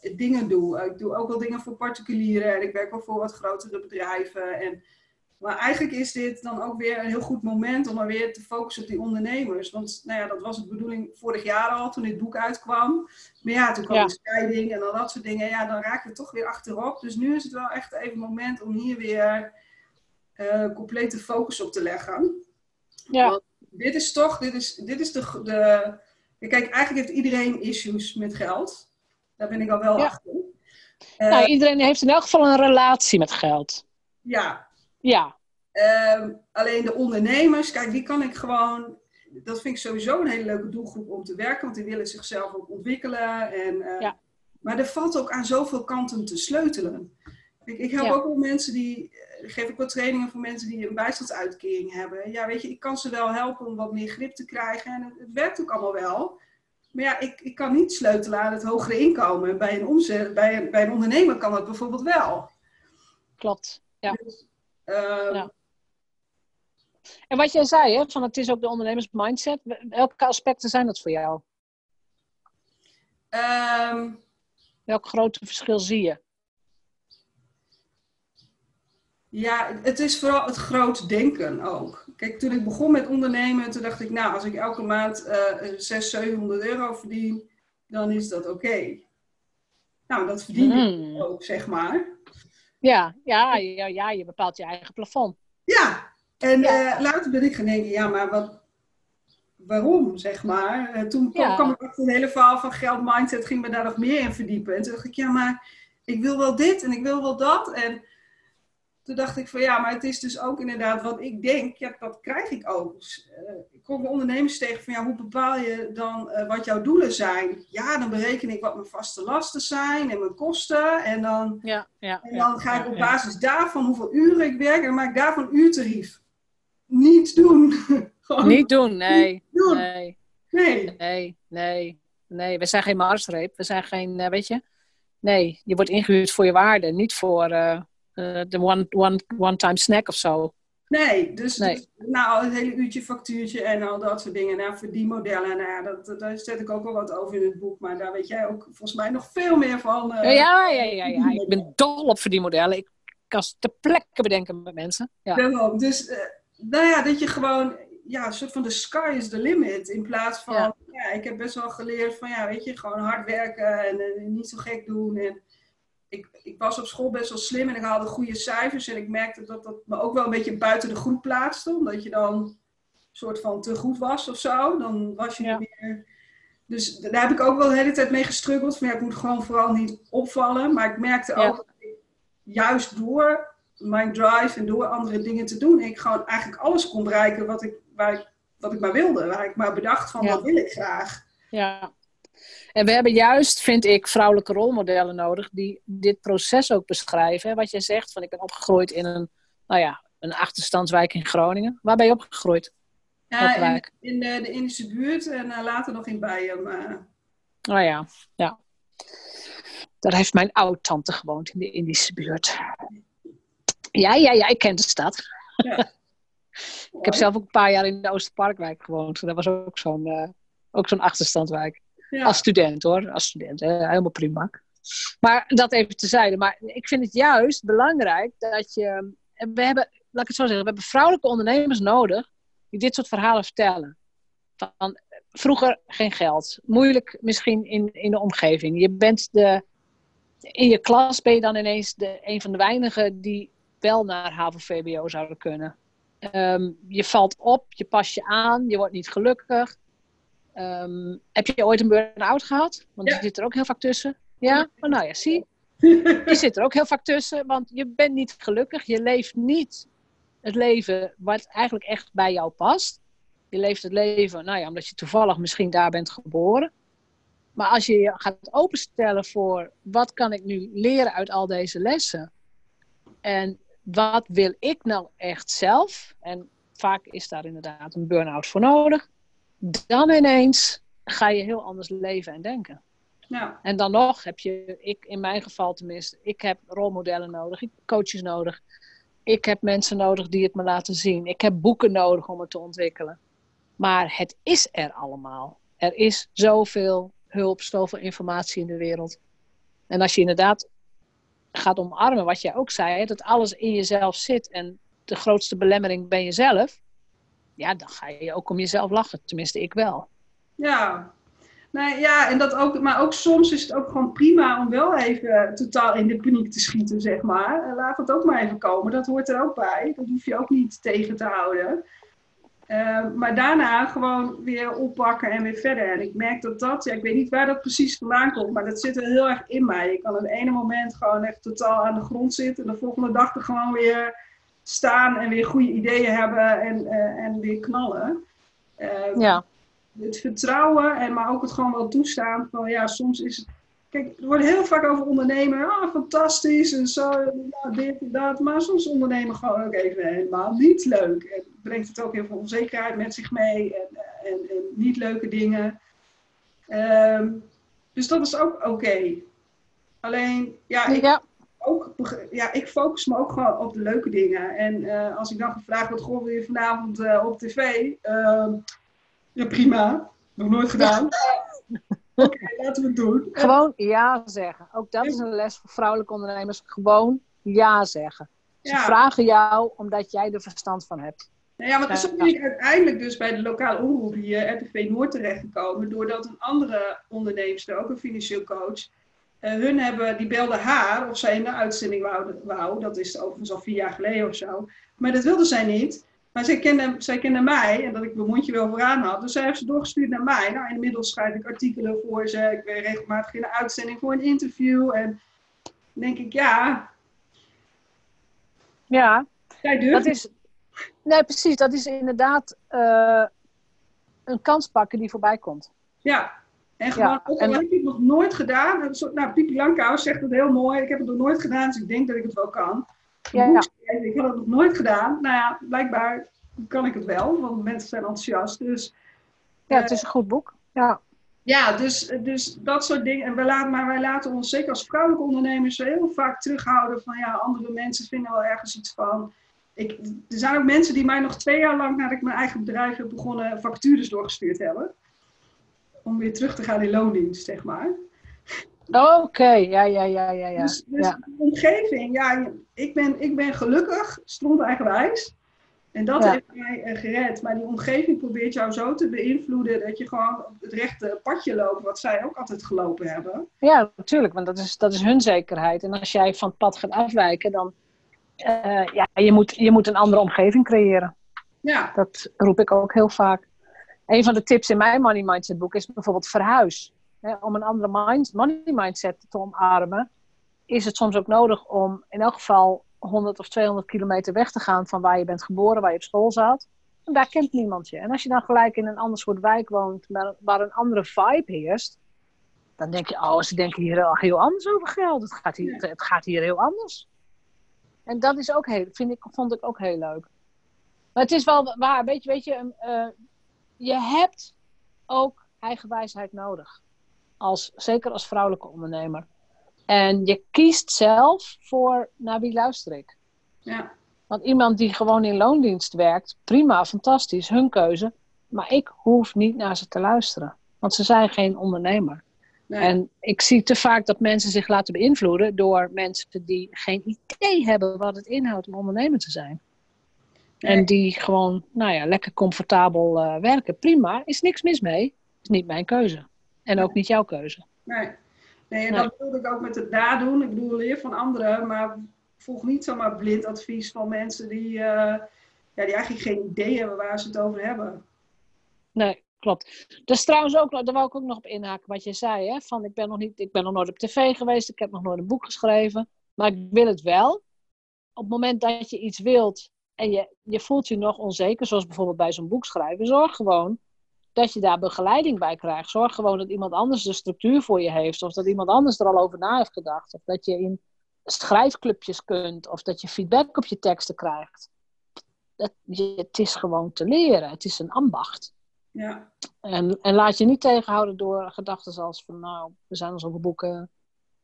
uh, dingen doe. Ik doe ook wel dingen voor particulieren en ik werk wel voor wat grotere bedrijven. En, maar eigenlijk is dit dan ook weer een heel goed moment om maar weer te focussen op die ondernemers. Want nou ja, dat was de bedoeling vorig jaar al, toen dit boek uitkwam. Maar ja, toen kwam ja. de scheiding en al dat soort dingen. Ja, dan raken we toch weer achterop. Dus nu is het wel echt even moment om hier weer uh, complete focus op te leggen. Ja. dit is toch, dit is, dit is de, de. Kijk, eigenlijk heeft iedereen issues met geld. Daar ben ik al wel achter. nou, iedereen heeft in elk geval een relatie met geld. Ja. Ja. Ehm, alleen de ondernemers, kijk, die kan ik gewoon. Dat vind ik sowieso een hele leuke doelgroep om te werken, want die willen zichzelf ook ontwikkelen. En, uh, ja. Maar er valt ook aan zoveel kanten te sleutelen. Ik, ik help ook wel mensen die, eh, geef ik wat trainingen voor mensen die een bijstandsuitkering hebben. Ja, weet je, ik kan ze wel helpen om wat meer grip te krijgen en het, het werkt ook allemaal wel. Maar ja, ik, ik kan niet sleutelen aan het hogere inkomen. Bij een, omzet, bij een, bij een ondernemer kan dat bijvoorbeeld wel. Klopt, ja. Dus, ehm, ja. En wat jij zei, hè, van het is ook de ondernemers mindset. Welke aspecten zijn dat voor jou? Um, Welk grote verschil zie je? Ja, het is vooral het groot denken ook. Kijk, toen ik begon met ondernemen, toen dacht ik, nou, als ik elke maand uh, 600, 700 euro verdien, dan is dat oké. Nou, dat verdien ik hmm. ook, zeg maar. Ja, ja, ja, ja, je bepaalt je eigen plafond. Ja, en ja. Uh, later ben ik gaan denken, ja, maar wat, waarom, zeg maar. Uh, toen ja. kwam ik achter het hele verhaal van geld mindset, ging me daar nog meer in verdiepen. En toen dacht ik, ja, maar ik wil wel dit en ik wil wel dat. En toen dacht ik van ja, maar het is dus ook inderdaad wat ik denk, ja, dat krijg ik ook. Dus, uh, ik kom ondernemers tegen van ja, hoe bepaal je dan uh, wat jouw doelen zijn? Ja, dan bereken ik wat mijn vaste lasten zijn en mijn kosten. En dan, ja, ja, en dan ga ik op basis daarvan hoeveel uren ik werk en maak ik daarvan uurtarief. Niet doen. niet doen, nee. doen. Nee. Nee. Nee, nee. Nee, we zijn geen marsreep. We zijn geen, uh, weet je. Nee, je wordt ingehuurd voor je waarde, niet voor eh, de one, one, one-time snack of zo. Nee, dus, nee. nou, het hele uurtje factuurtje en al dat soort dingen. Nou, voor die modellen, nou, dat, daar zet ik ook wel wat over in het boek. Maar daar weet jij ook volgens mij nog veel meer van. Uh, ja, ja, ja, ja, ik ben dol op verdienmodellen. Ik kan ze te plekken bedenken met mensen. Ja. Dus, uh, nou ja, dat je gewoon... ja, een soort van de sky is the limit. In plaats van, ja. ik heb best wel geleerd van, ja, weet je, gewoon hard werken en, en niet zo gek doen. En ik, ik was op school best wel slim en ik haalde goede cijfers. En ik merkte dat dat me ook wel een beetje buiten de groep plaatste. Omdat je dan een soort van te goed was of zo. Dan was je niet meer... Dus daar heb ik ook wel de hele tijd mee gestruggeld. Van ja, ik moet gewoon vooral niet opvallen. Maar ik merkte ook dat ik juist door mijn drive en door andere dingen te doen, ik gewoon eigenlijk alles kon bereiken wat ik, waar ik, wat ik maar wilde. Waar ik maar bedacht van, wat wil ik graag. Ja, en we hebben juist, vind ik, vrouwelijke rolmodellen nodig die dit proces ook beschrijven. Wat jij zegt, van ik ben opgegroeid in een, nou ja, een achterstandswijk in Groningen. Waar ben je opgegroeid? Ja, in, in de, de, Indische buurt en uh, later nog in Bijen. Uh... Oh ja, ja. Daar heeft mijn oud-tante gewoond in de Indische buurt. Ja, ja, ja, ik ken de stad. Ja. ik heb zelf ook een paar jaar in de Oosterparkwijk gewoond. Dat was ook zo'n uh, ook zo'n achterstandwijk. Als student hoor, als student. Helemaal prima. Maar dat even tezijde. Maar ik vind het juist belangrijk dat je... We hebben, laat ik het zo zeggen, we hebben vrouwelijke ondernemers nodig die dit soort verhalen vertellen. Van, vroeger geen geld. Moeilijk misschien in, in de omgeving. Je bent de... In je klas ben je dan ineens de, een van de weinigen die wel naar HAVO-VBO zouden kunnen. Ehm, je valt op, je past je aan, je wordt niet gelukkig. Ehm, heb je ooit een burn-out gehad? Want ja. die zit er ook heel vaak tussen. Ja? Oh, nou ja, zie. Die zit er ook heel vaak tussen, want je bent niet gelukkig. Je leeft niet het leven wat eigenlijk echt bij jou past. Je leeft het leven, nou ja, omdat je toevallig misschien daar bent geboren. Maar als je je gaat openstellen voor wat kan ik nu leren uit al deze lessen? En wat wil ik nou echt zelf? En vaak is daar inderdaad een burn-out voor nodig dan ineens ga je heel anders leven en denken. Ja. En dan nog heb je, ik in mijn geval tenminste, ik heb rolmodellen nodig, ik heb coaches nodig. Ik heb mensen nodig die het me laten zien. Ik heb boeken nodig om het te ontwikkelen. Maar het is er allemaal. Er is zoveel hulp, zoveel informatie in de wereld. En als je inderdaad gaat omarmen, wat jij ook zei, dat alles in jezelf zit en de grootste belemmering ben jezelf, ja, dan ga je ook om jezelf lachen. Tenminste, ik wel. Ja, nou ja, en dat ook, maar ook soms is het ook gewoon prima om wel even totaal in de paniek te schieten, zeg maar. Laat het ook maar even komen, dat hoort er ook bij. Dat hoef je ook niet tegen te houden. Uh, maar daarna gewoon weer oppakken en weer verder. En ik merk dat dat, ja, ik weet niet waar dat precies vandaan komt, maar dat zit er heel erg in mij. Ik kan op het ene moment gewoon echt totaal aan de grond zitten en de volgende dag er gewoon weer staan en weer goede ideeën hebben en, uh, en weer knallen. Uh, ja. Het vertrouwen, en maar ook het gewoon wel toestaan van ja, soms is het. Kijk, er wordt heel vaak over ondernemen, ah, fantastisch en zo, nou, dit en dat. Maar soms ondernemen gewoon ook even helemaal niet leuk. En brengt het ook heel veel onzekerheid met zich mee en, en, en niet leuke dingen. Um, dus dat is ook oké. Alleen, ja, ik, ja ook, ja, ik focus me ook gewoon op de leuke dingen. En uh, als ik dan gevraagd word, goh, wil je vanavond uh, op tv? Uh, ja, prima. Nog nooit gedaan. Oké, okay, laten we het doen. Gewoon ja zeggen. Ook dat is een les voor vrouwelijke ondernemers. Gewoon ja zeggen. Ze vragen jou omdat jij er verstand van hebt. Nou ja, want zo ben ik uiteindelijk dus bij de lokale omroep hier, RTV Noord, terechtgekomen. Doordat een andere onderneemster, ook een financieel coach, hun hebben, die belde haar of zij in de uitzending wou, wou. Dat is overigens al vier jaar geleden of zo. Maar dat wilde zij niet. Maar zij kende, zij kende mij en dat ik mijn mondje wel vooraan had. Dus zij heeft ze doorgestuurd naar mij. Nou, inmiddels schrijf ik artikelen voor ze. Ik ben regelmatig in de uitzending voor een interview. En denk ik, ja. Ja, dat is. Nee, precies. Dat is inderdaad uh, een kans pakken die voorbij komt. Ja, en gewoon, ook al heb ik het nog nooit gedaan. Nou, Pipi Lankhuis zegt het heel mooi. Ik heb het nog nooit gedaan, dus ik denk dat ik het wel kan. Ja, ja. Ik heb het nog nooit gedaan. Nou ja, blijkbaar kan ik het wel, want mensen zijn enthousiast. Dus, ja, het is een goed boek. Ja, ja dus, dus dat soort dingen. En we laten, maar wij laten ons zeker als vrouwelijke ondernemers heel vaak terughouden van ja, andere mensen vinden wel ergens iets van. Ik, er zijn ook mensen die mij nog twee jaar lang nadat ik mijn eigen bedrijf heb begonnen, factures doorgestuurd hebben om weer terug te gaan in loondienst, zeg maar. Oké, ja, ja, ja, ja. ja. Dus, dus de omgeving, ja, ik ben, ik ben gelukkig, stond eigenwijs. En dat heeft mij uh, gered. Maar die omgeving probeert jou zo te beïnvloeden dat je gewoon op het rechte padje loopt, wat zij ook altijd gelopen hebben. Ja, natuurlijk, want dat is, dat is hun zekerheid. En als jij van het pad gaat afwijken, dan uh, ja, je moet, je moet een andere omgeving creëren. Ja. Dat roep ik ook heel vaak. Een van de tips in mijn Money Mindset boek is bijvoorbeeld verhuis. om een andere mind, money mindset te omarmen, is het soms ook nodig om in elk geval 100 of 200 kilometer weg te gaan van waar je bent geboren, waar je op school zat. En daar kent niemand je. En als je dan gelijk in een ander soort wijk woont, waar een andere vibe heerst, dan denk je, oh, ze denken hier heel anders over geld. Het gaat hier, het gaat hier heel anders. En dat is ook heel, vind ik, vond ik ook heel leuk. Maar het is wel waar, weet je, weet je uh, je hebt ook eigen wijsheid nodig. Als, zeker als vrouwelijke ondernemer. En je kiest zelf voor naar wie luister ik. Ja. Want iemand die gewoon in loondienst werkt, prima, fantastisch, hun keuze. Maar ik hoef niet naar ze te luisteren. Want ze zijn geen ondernemer. En ik zie te vaak dat mensen zich laten beïnvloeden door mensen die geen idee hebben wat het inhoudt om ondernemer te zijn. En die gewoon, nou ja, lekker comfortabel uh, werken. Prima, is niks mis mee. Is niet mijn keuze. En ook niet jouw keuze. Nee. Nee, en dat wilde ik ook met het nadoen. Ik bedoel, leer van anderen, maar volg niet zomaar blind advies van mensen die, uh, ja, die eigenlijk geen idee hebben waar ze het over hebben. Nee, klopt. Dat is trouwens ook, daar wou ik ook nog op inhaken wat je zei. Hè? Van, ik, ben nog niet, ik ben nog nooit op tv geweest, ik heb nog nooit een boek geschreven. Maar ik wil het wel. Op het moment dat je iets wilt en je, je voelt je nog onzeker, zoals bijvoorbeeld bij zo'n boek schrijven, zorg gewoon dat je daar begeleiding bij krijgt. Zorg gewoon dat iemand anders de structuur voor je heeft. Of dat iemand anders er al over na heeft gedacht. Of dat je in schrijfclubjes kunt. Of dat je feedback op je teksten krijgt. Dat, je, het is gewoon te leren. Het is een ambacht. Ja. En, en laat je niet tegenhouden door gedachten als van nou, er zijn al zoveel boeken.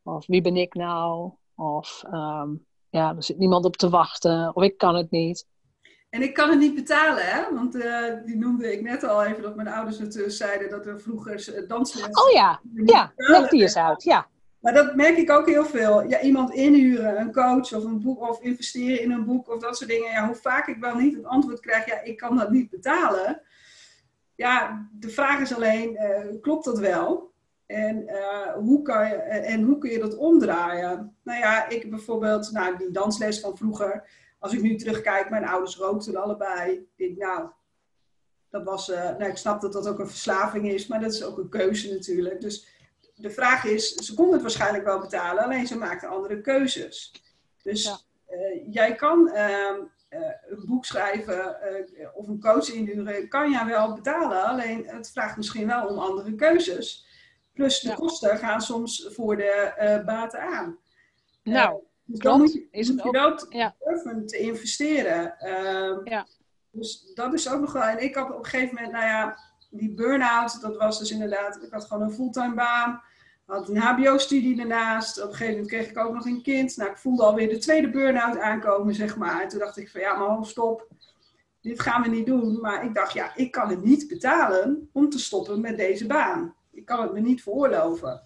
Of wie ben ik nou? Of ehm, ja, er zit niemand op te wachten. Of ik kan het niet. En ik kan het niet betalen, hè? Want uh, die noemde ik net al even dat mijn ouders het uh, zeiden dat we vroeger uh, dansen. Oh ja, ja, leg die eens uit, ja. Maar dat merk ik ook heel veel. Ja, iemand inhuren, een coach of een boek of investeren in een boek of dat soort dingen. Ja, hoe vaak ik wel niet het antwoord krijg, ja, ik kan dat niet betalen. Ja, de vraag is alleen, klopt dat wel? En, hoe kan je, en hoe kun je dat omdraaien? Nou ja, ik bijvoorbeeld, nou, die dansles van vroeger als ik nu terugkijk, mijn ouders rookten allebei. Ik denk, nou, dat was, uh, nou, ik snap dat dat ook een verslaving is, maar dat is ook een keuze natuurlijk. Dus de vraag is, ze konden het waarschijnlijk wel betalen, alleen ze maakten andere keuzes. Dus uh, jij kan uh, een boek schrijven of een coach inhuren, kan jij wel betalen, alleen het vraagt misschien wel om andere keuzes. Plus de kosten gaan soms voor de baten aan. Nou, dus dan moet je, is het ook, wel ja. durven te investeren. Uh, ja. Dus dat is ook nog wel. En ik had op een gegeven moment, nou ja, die burn-out, dat was dus inderdaad, ik had gewoon een fulltime baan. Had een HBO-studie daarnaast. Op een gegeven moment kreeg ik ook nog een kind. Nou, ik voelde alweer de tweede burn-out aankomen, zeg maar. En toen dacht ik van ja, maar stop. Dit gaan we niet doen. Maar ik dacht, ja, ik kan het niet betalen om te stoppen met deze baan. Ik kan het me niet veroorloven.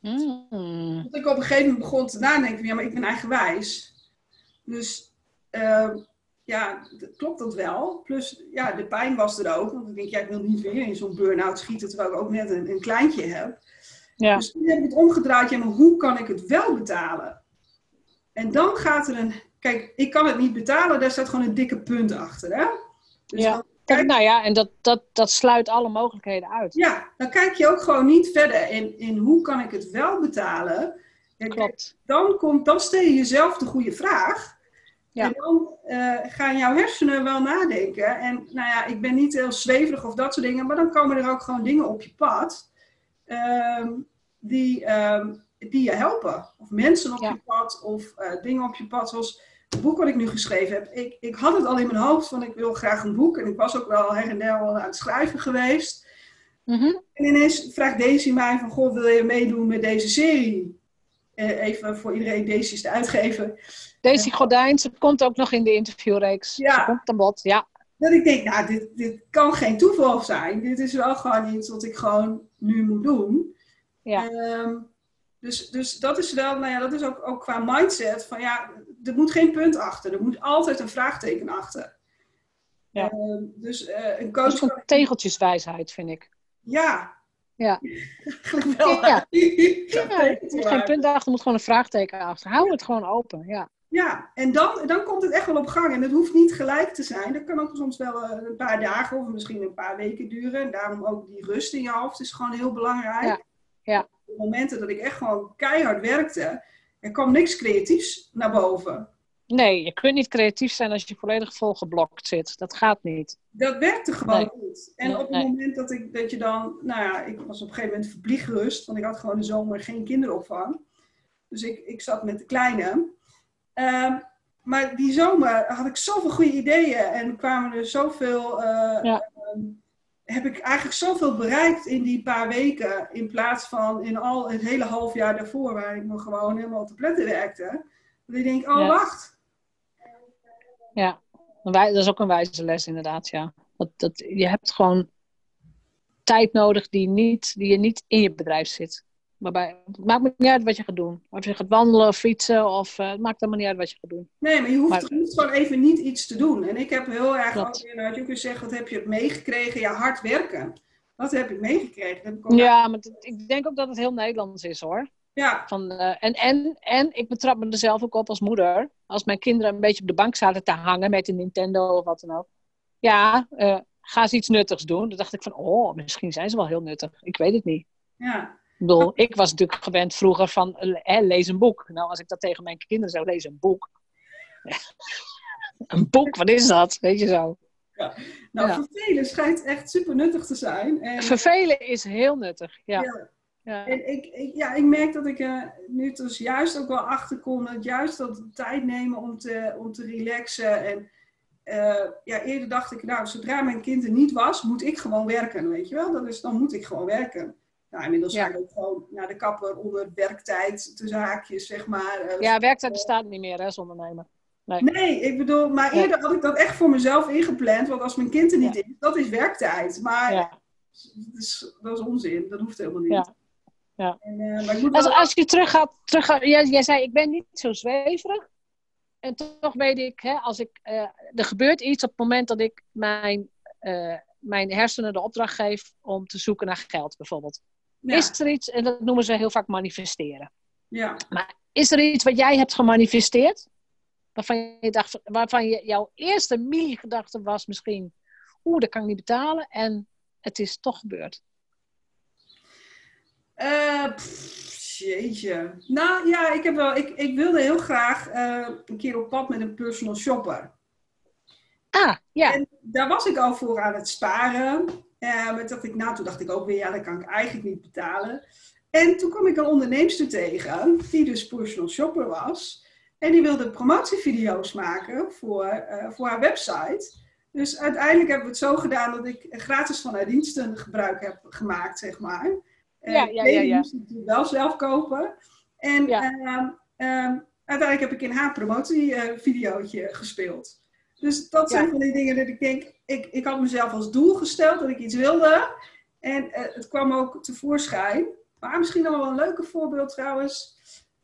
Mm. Dat ik op een gegeven moment begon te nadenken, ja, maar ik ben eigenwijs. Dus uh, ja, klopt dat wel. Plus, ja, de pijn was er ook. Want ik denk, ja, ik wil niet weer in zo'n burn-out schieten, terwijl ik ook net een, een kleintje heb. Ja. Dus toen heb ik het omgedraaid, ja, maar hoe kan ik het wel betalen? En dan gaat er een, kijk, ik kan het niet betalen, daar staat gewoon een dikke punt achter, hè? Dus ja. Kijk, nou ja, en dat, dat, dat sluit alle mogelijkheden uit. Ja, dan kijk je ook gewoon niet verder in, in hoe kan ik het wel betalen. Klopt. Dan, komt, dan stel je jezelf de goede vraag. Ja. En dan uh, gaan jouw hersenen wel nadenken. En nou ja, ik ben niet heel zweverig of dat soort dingen, maar dan komen er ook gewoon dingen op je pad uh, die, uh, die je helpen. Of mensen op je pad, of eh, dingen op je pad, zoals het boek wat ik nu geschreven heb, ik, ik had het al in mijn hoofd van ik wil graag een boek. En ik was ook wel her en der aan het schrijven geweest. Mhm. En ineens vraagt Daisy mij van, goh, wil je meedoen met deze serie? Eh, even voor iedereen, Daisy is de uitgever. Daisy Gordijn, ze komt ook nog in de interviewreeks. Ja. Ze komt aan bod, ja. Dat ik denk, nou, dit, dit kan geen toeval zijn. Dit is wel gewoon iets wat ik gewoon nu moet doen. Ja. Ehm, dus, dus dat is wel, nou ja, dat is ook, ook qua mindset van ja, er moet geen punt achter. Er moet altijd een vraagteken achter. Ja. Uh, dus uh, een coach. Dat is tegeltjeswijsheid, vind ik. Ja. Ja. Eigenlijk wel. Ja. ja. Er moet geen punt achter, er moet gewoon een vraagteken achter. Hou het gewoon open, ja. Ja, en dan, dan komt het echt wel op gang. En het hoeft niet gelijk te zijn. Dat kan ook soms wel eh, een paar dagen of misschien een paar weken duren. En daarom ook die rust in je hoofd is gewoon heel belangrijk. Ja. ja. Op de momenten dat ik echt gewoon keihard werkte, er kwam niks creatiefs naar boven. Nee, je kunt niet creatief zijn als je volledig volgeblokt zit. Dat gaat niet. Dat werkte gewoon niet. En op het moment dat, ik, dat je dan, nou ja, ik was op een gegeven moment verpliegerust, want ik had gewoon de zomer geen kinderopvang. Dus ik, ik zat met de kleine. Ehm, maar die zomer had ik zoveel goede ideeën en kwamen er zoveel. Uh, ja. um, heb ik eigenlijk zoveel bereikt in die paar weken. In plaats van in al het hele half jaar daarvoor, waar ik nog gewoon helemaal op de pletten werkte. Dat ik denk, oh Ja. wacht. Ja, dat is ook een wijze les inderdaad, ja. Dat, dat, je hebt gewoon tijd nodig die, niet, die je niet in je bedrijf zit. Waarbij, het maakt me niet uit wat je gaat doen. Of je gaat wandelen of fietsen, of, eh, het maakt helemaal niet uit wat je gaat doen. Nee, maar je hoeft Maar- niet gewoon even niet iets te doen. En ik heb heel erg Klopt. ook weer, nou, je ook gezegd, wat heb je meegekregen? Ja, hard werken. Dat heb ik meegekregen. Heb ik Ja, maar het- ik denk ook dat het heel Nederlands is hoor. ja, Van, eh, en, en, en ik betrap me er zelf ook op als moeder. Als mijn kinderen een beetje op de bank zaten te hangen met een Nintendo of wat dan ook. Ja, eh, ga eens iets nuttigs doen. Dan dacht ik van, oh, misschien zijn ze wel heel nuttig. Ik weet het niet. ja. Ik bedoel, ik was natuurlijk gewend vroeger van, eh, lees een boek. Nou, als ik dat tegen mijn kinderen zou lezen, een boek. een boek, wat is dat? Weet je zo. Nou, Ja. vervelen schijnt echt super nuttig te zijn. En, Vervelen is heel nuttig, ja. Ja. ja. en ik, ik- ja, ik merk dat ik er nu dus juist ook wel achter kom. Dat juist dat tijd nemen om te, om te relaxen. En eh, ja, eerder dacht ik, nou, zodra mijn kind er niet was, moet ik gewoon werken, weet je wel. Dat is, dan moet ik gewoon werken. Nou, inmiddels Ja. ga ik ook gewoon naar de kapper onder werktijd, tussen haakjes, zeg maar. Eh, Ja, werktijd bestaat niet meer hè, als ondernemer. Nee, ik bedoel, maar Ja. eerder had ik dat echt voor mezelf ingepland. Want als mijn kind er niet is, dat is werktijd. Maar Ja. dat, is, dat is onzin, dat hoeft helemaal niet. Ja. Ja. En, eh, maar ik moet Als, wel- als je terug gaat, terug gaat jij, jij zei, ik ben niet zo zweverig. En toch weet ik, hè, als ik, eh, er gebeurt iets op het moment dat ik mijn, mijn hersenen de opdracht geef om te zoeken naar geld, bijvoorbeeld. Ja, Is er iets, en dat noemen ze heel vaak manifesteren. ja. Is er iets wat jij hebt gemanifesteerd? Waarvan je dacht, waarvan je, jouw eerste mini-gedachte was misschien, oeh, dat kan ik niet betalen. En het is toch gebeurd. Pff, jeetje. Nou ja, ik, heb wel, ik, ik wilde heel graag eh, een keer op pad met een personal shopper. Ah, ja. En daar was ik al voor aan het sparen. Maar dacht ik, nou, toen dacht ik ook weer, ja, dat kan ik eigenlijk niet betalen. En toen kwam ik een onderneemster tegen, die dus personal shopper was. En die wilde promotievideo's maken voor, eh, voor haar website. Dus uiteindelijk hebben we het zo gedaan dat ik gratis van haar diensten gebruik heb gemaakt, zeg maar. Eh, Ja, ja, ja, ja. moest ik natuurlijk wel zelf kopen. En Ja. ehm, ehm, uiteindelijk heb ik in haar promotievideootje gespeeld. Dus dat zijn Ja. van die dingen dat ik denk, ik, ik had mezelf als doel gesteld dat ik iets wilde. En eh, het kwam ook tevoorschijn. Maar misschien nog wel een leuke voorbeeld trouwens.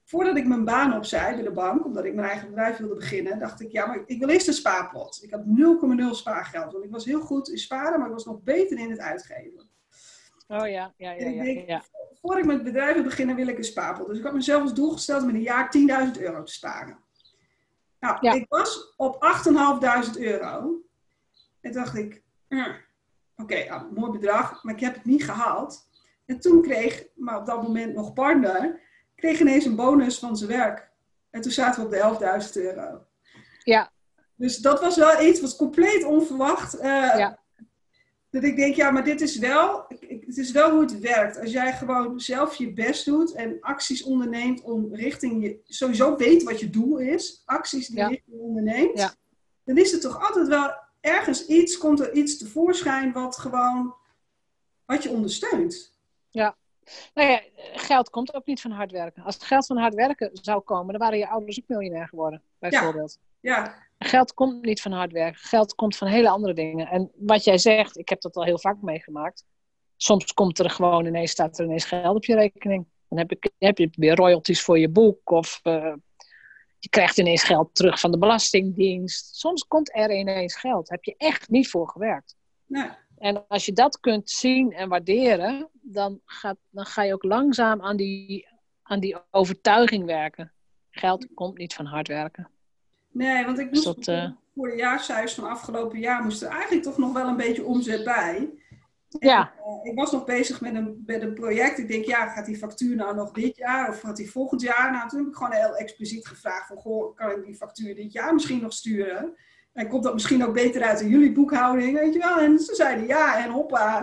Voordat ik mijn baan opzij bij de bank, omdat ik mijn eigen bedrijf wilde beginnen, dacht ik, ja, maar ik wil eerst een spaarpot. Ik had 0,0 spaargeld, want ik was heel goed in sparen, maar ik was nog beter in het uitgeven. Oh ja, ja, ja, En ik denk, ja. Voordat ik met het bedrijf wil beginnen, wil ik een spaarpot. Dus ik had mezelf als doel gesteld om in een jaar 10.000 euro te sparen. Nou, Ja. ik was op 8.500 euro. En dacht ik, hm, oké, ja, mooi bedrag, maar ik heb het niet gehaald. En toen kreeg, maar op dat moment nog partner, kreeg ineens een bonus van zijn werk. En toen zaten we op de 11.000 euro. Ja. Dus dat was wel iets wat compleet onverwacht. eh, Ja. Dat ik denk, ja, maar dit is wel, het is wel hoe het werkt. Als jij gewoon zelf je best doet en acties onderneemt om richting je, sowieso weet wat je doel is, acties die Ja. je richting onderneemt, Ja. dan is er toch altijd wel ergens iets, komt er iets tevoorschijn wat gewoon, wat je ondersteunt. Nou ja, geld komt ook niet van hard werken. Als het geld van hard werken zou komen, dan waren je ouders ook miljonair geworden, bijvoorbeeld. Ja, Geld komt niet van hard werken. Geld komt van hele andere dingen. En wat jij zegt, ik heb dat al heel vaak meegemaakt. Soms komt er gewoon ineens, staat er ineens geld op je rekening. Dan heb, ik, heb je weer royalties voor je boek. Of, eh, je krijgt ineens geld terug van de Belastingdienst. Soms komt er ineens geld. Heb je echt niet voor gewerkt. Nee. En als je dat kunt zien en waarderen, dan, gaat, dan ga je ook langzaam aan die, aan die overtuiging werken. Geld komt niet van hard werken. Nee, want ik Dus moest dat, eh, voor de jaarcijfers van afgelopen jaar moest er eigenlijk toch nog wel een beetje omzet bij. Ja, Eh, ik was nog bezig met een, met een project. Ik denk, ja, gaat die factuur nou nog dit jaar of gaat die volgend jaar? Nou, toen heb ik gewoon heel expliciet gevraagd van, goh, kan ik die factuur dit jaar misschien nog sturen? En komt dat misschien ook beter uit in jullie boekhouding, weet je wel? En ze zeiden ja en hoppa,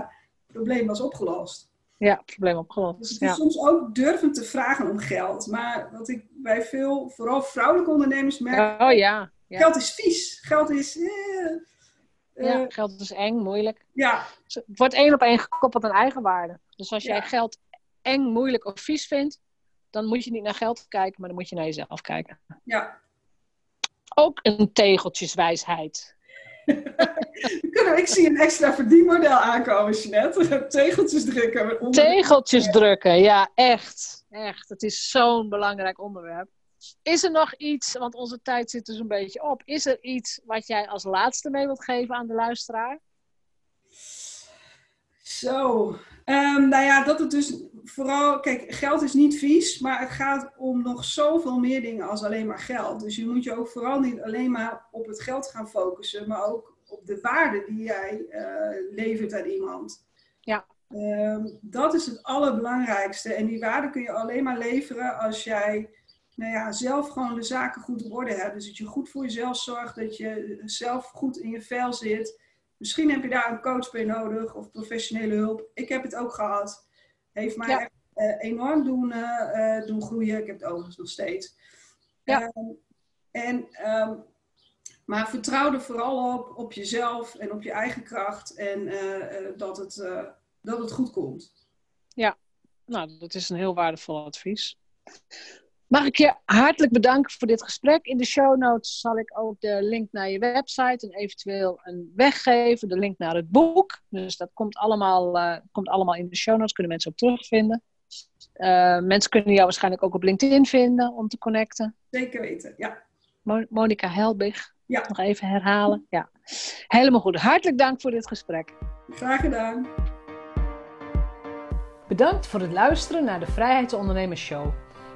het probleem was opgelost. ja probleem Dus opgelost. het is Ja. soms ook durven te vragen om geld. Maar wat ik bij veel, vooral vrouwelijke ondernemers merk, Oh ja. Ja. geld is vies. Geld is... eh, eh, ja, geld is eng, moeilijk. ja, Het wordt één op één gekoppeld aan eigenwaarde. Dus als jij Ja. geld eng, moeilijk of vies vindt, dan moet je niet naar geld kijken, maar dan moet je naar jezelf kijken. ja. Ook een tegeltjeswijsheid. Ik zie een extra verdienmodel aankomen, Jeanette. Tegeltjes drukken. onder- Tegeltjes drukken, ja, echt. Echt. Het is zo'n belangrijk onderwerp. Is er nog iets, want onze tijd zit dus een beetje op. Is er iets wat jij als laatste mee wilt geven aan de luisteraar? Zo. Ehm, nou ja, dat het dus vooral... Kijk, geld is niet vies, maar het gaat om nog zoveel meer dingen als alleen maar geld. Dus je moet je ook vooral niet alleen maar op het geld gaan focussen, maar ook op de waarde die jij eh, levert aan iemand. Ja. Ehm, dat is het allerbelangrijkste. En die waarde kun je alleen maar leveren als jij nou ja, zelf gewoon de zaken goed op orde hebt. Dus dat je goed voor jezelf zorgt, dat je zelf goed in je vel zit. Misschien heb je daar een coach bij nodig of professionele hulp. Ik heb het ook gehad. Heeft mij Ja. echt enorm doen, eh, doen groeien. Ik heb het overigens nog steeds. Ja. Ehm, en, ehm, maar vertrouw er vooral op, op jezelf en op je eigen kracht. En eh, eh, dat, het, dat het goed komt. Nou, dat is een heel waardevol advies. Mag ik je hartelijk bedanken voor dit gesprek. In de show notes zal ik ook de link naar je website en eventueel een weggeven. De link naar het boek. Dus dat komt allemaal, eh, komt allemaal in de show notes. Kunnen mensen ook terugvinden. Eh, mensen kunnen jou waarschijnlijk ook op LinkedIn vinden om te connecten. Zeker weten, ja. Mo- Monika Helbig. Ja. Nog even herhalen. Ja. Helemaal goed. Hartelijk dank voor dit gesprek. Graag gedaan. Bedankt voor het luisteren naar de Vrijheidsondernemers Show.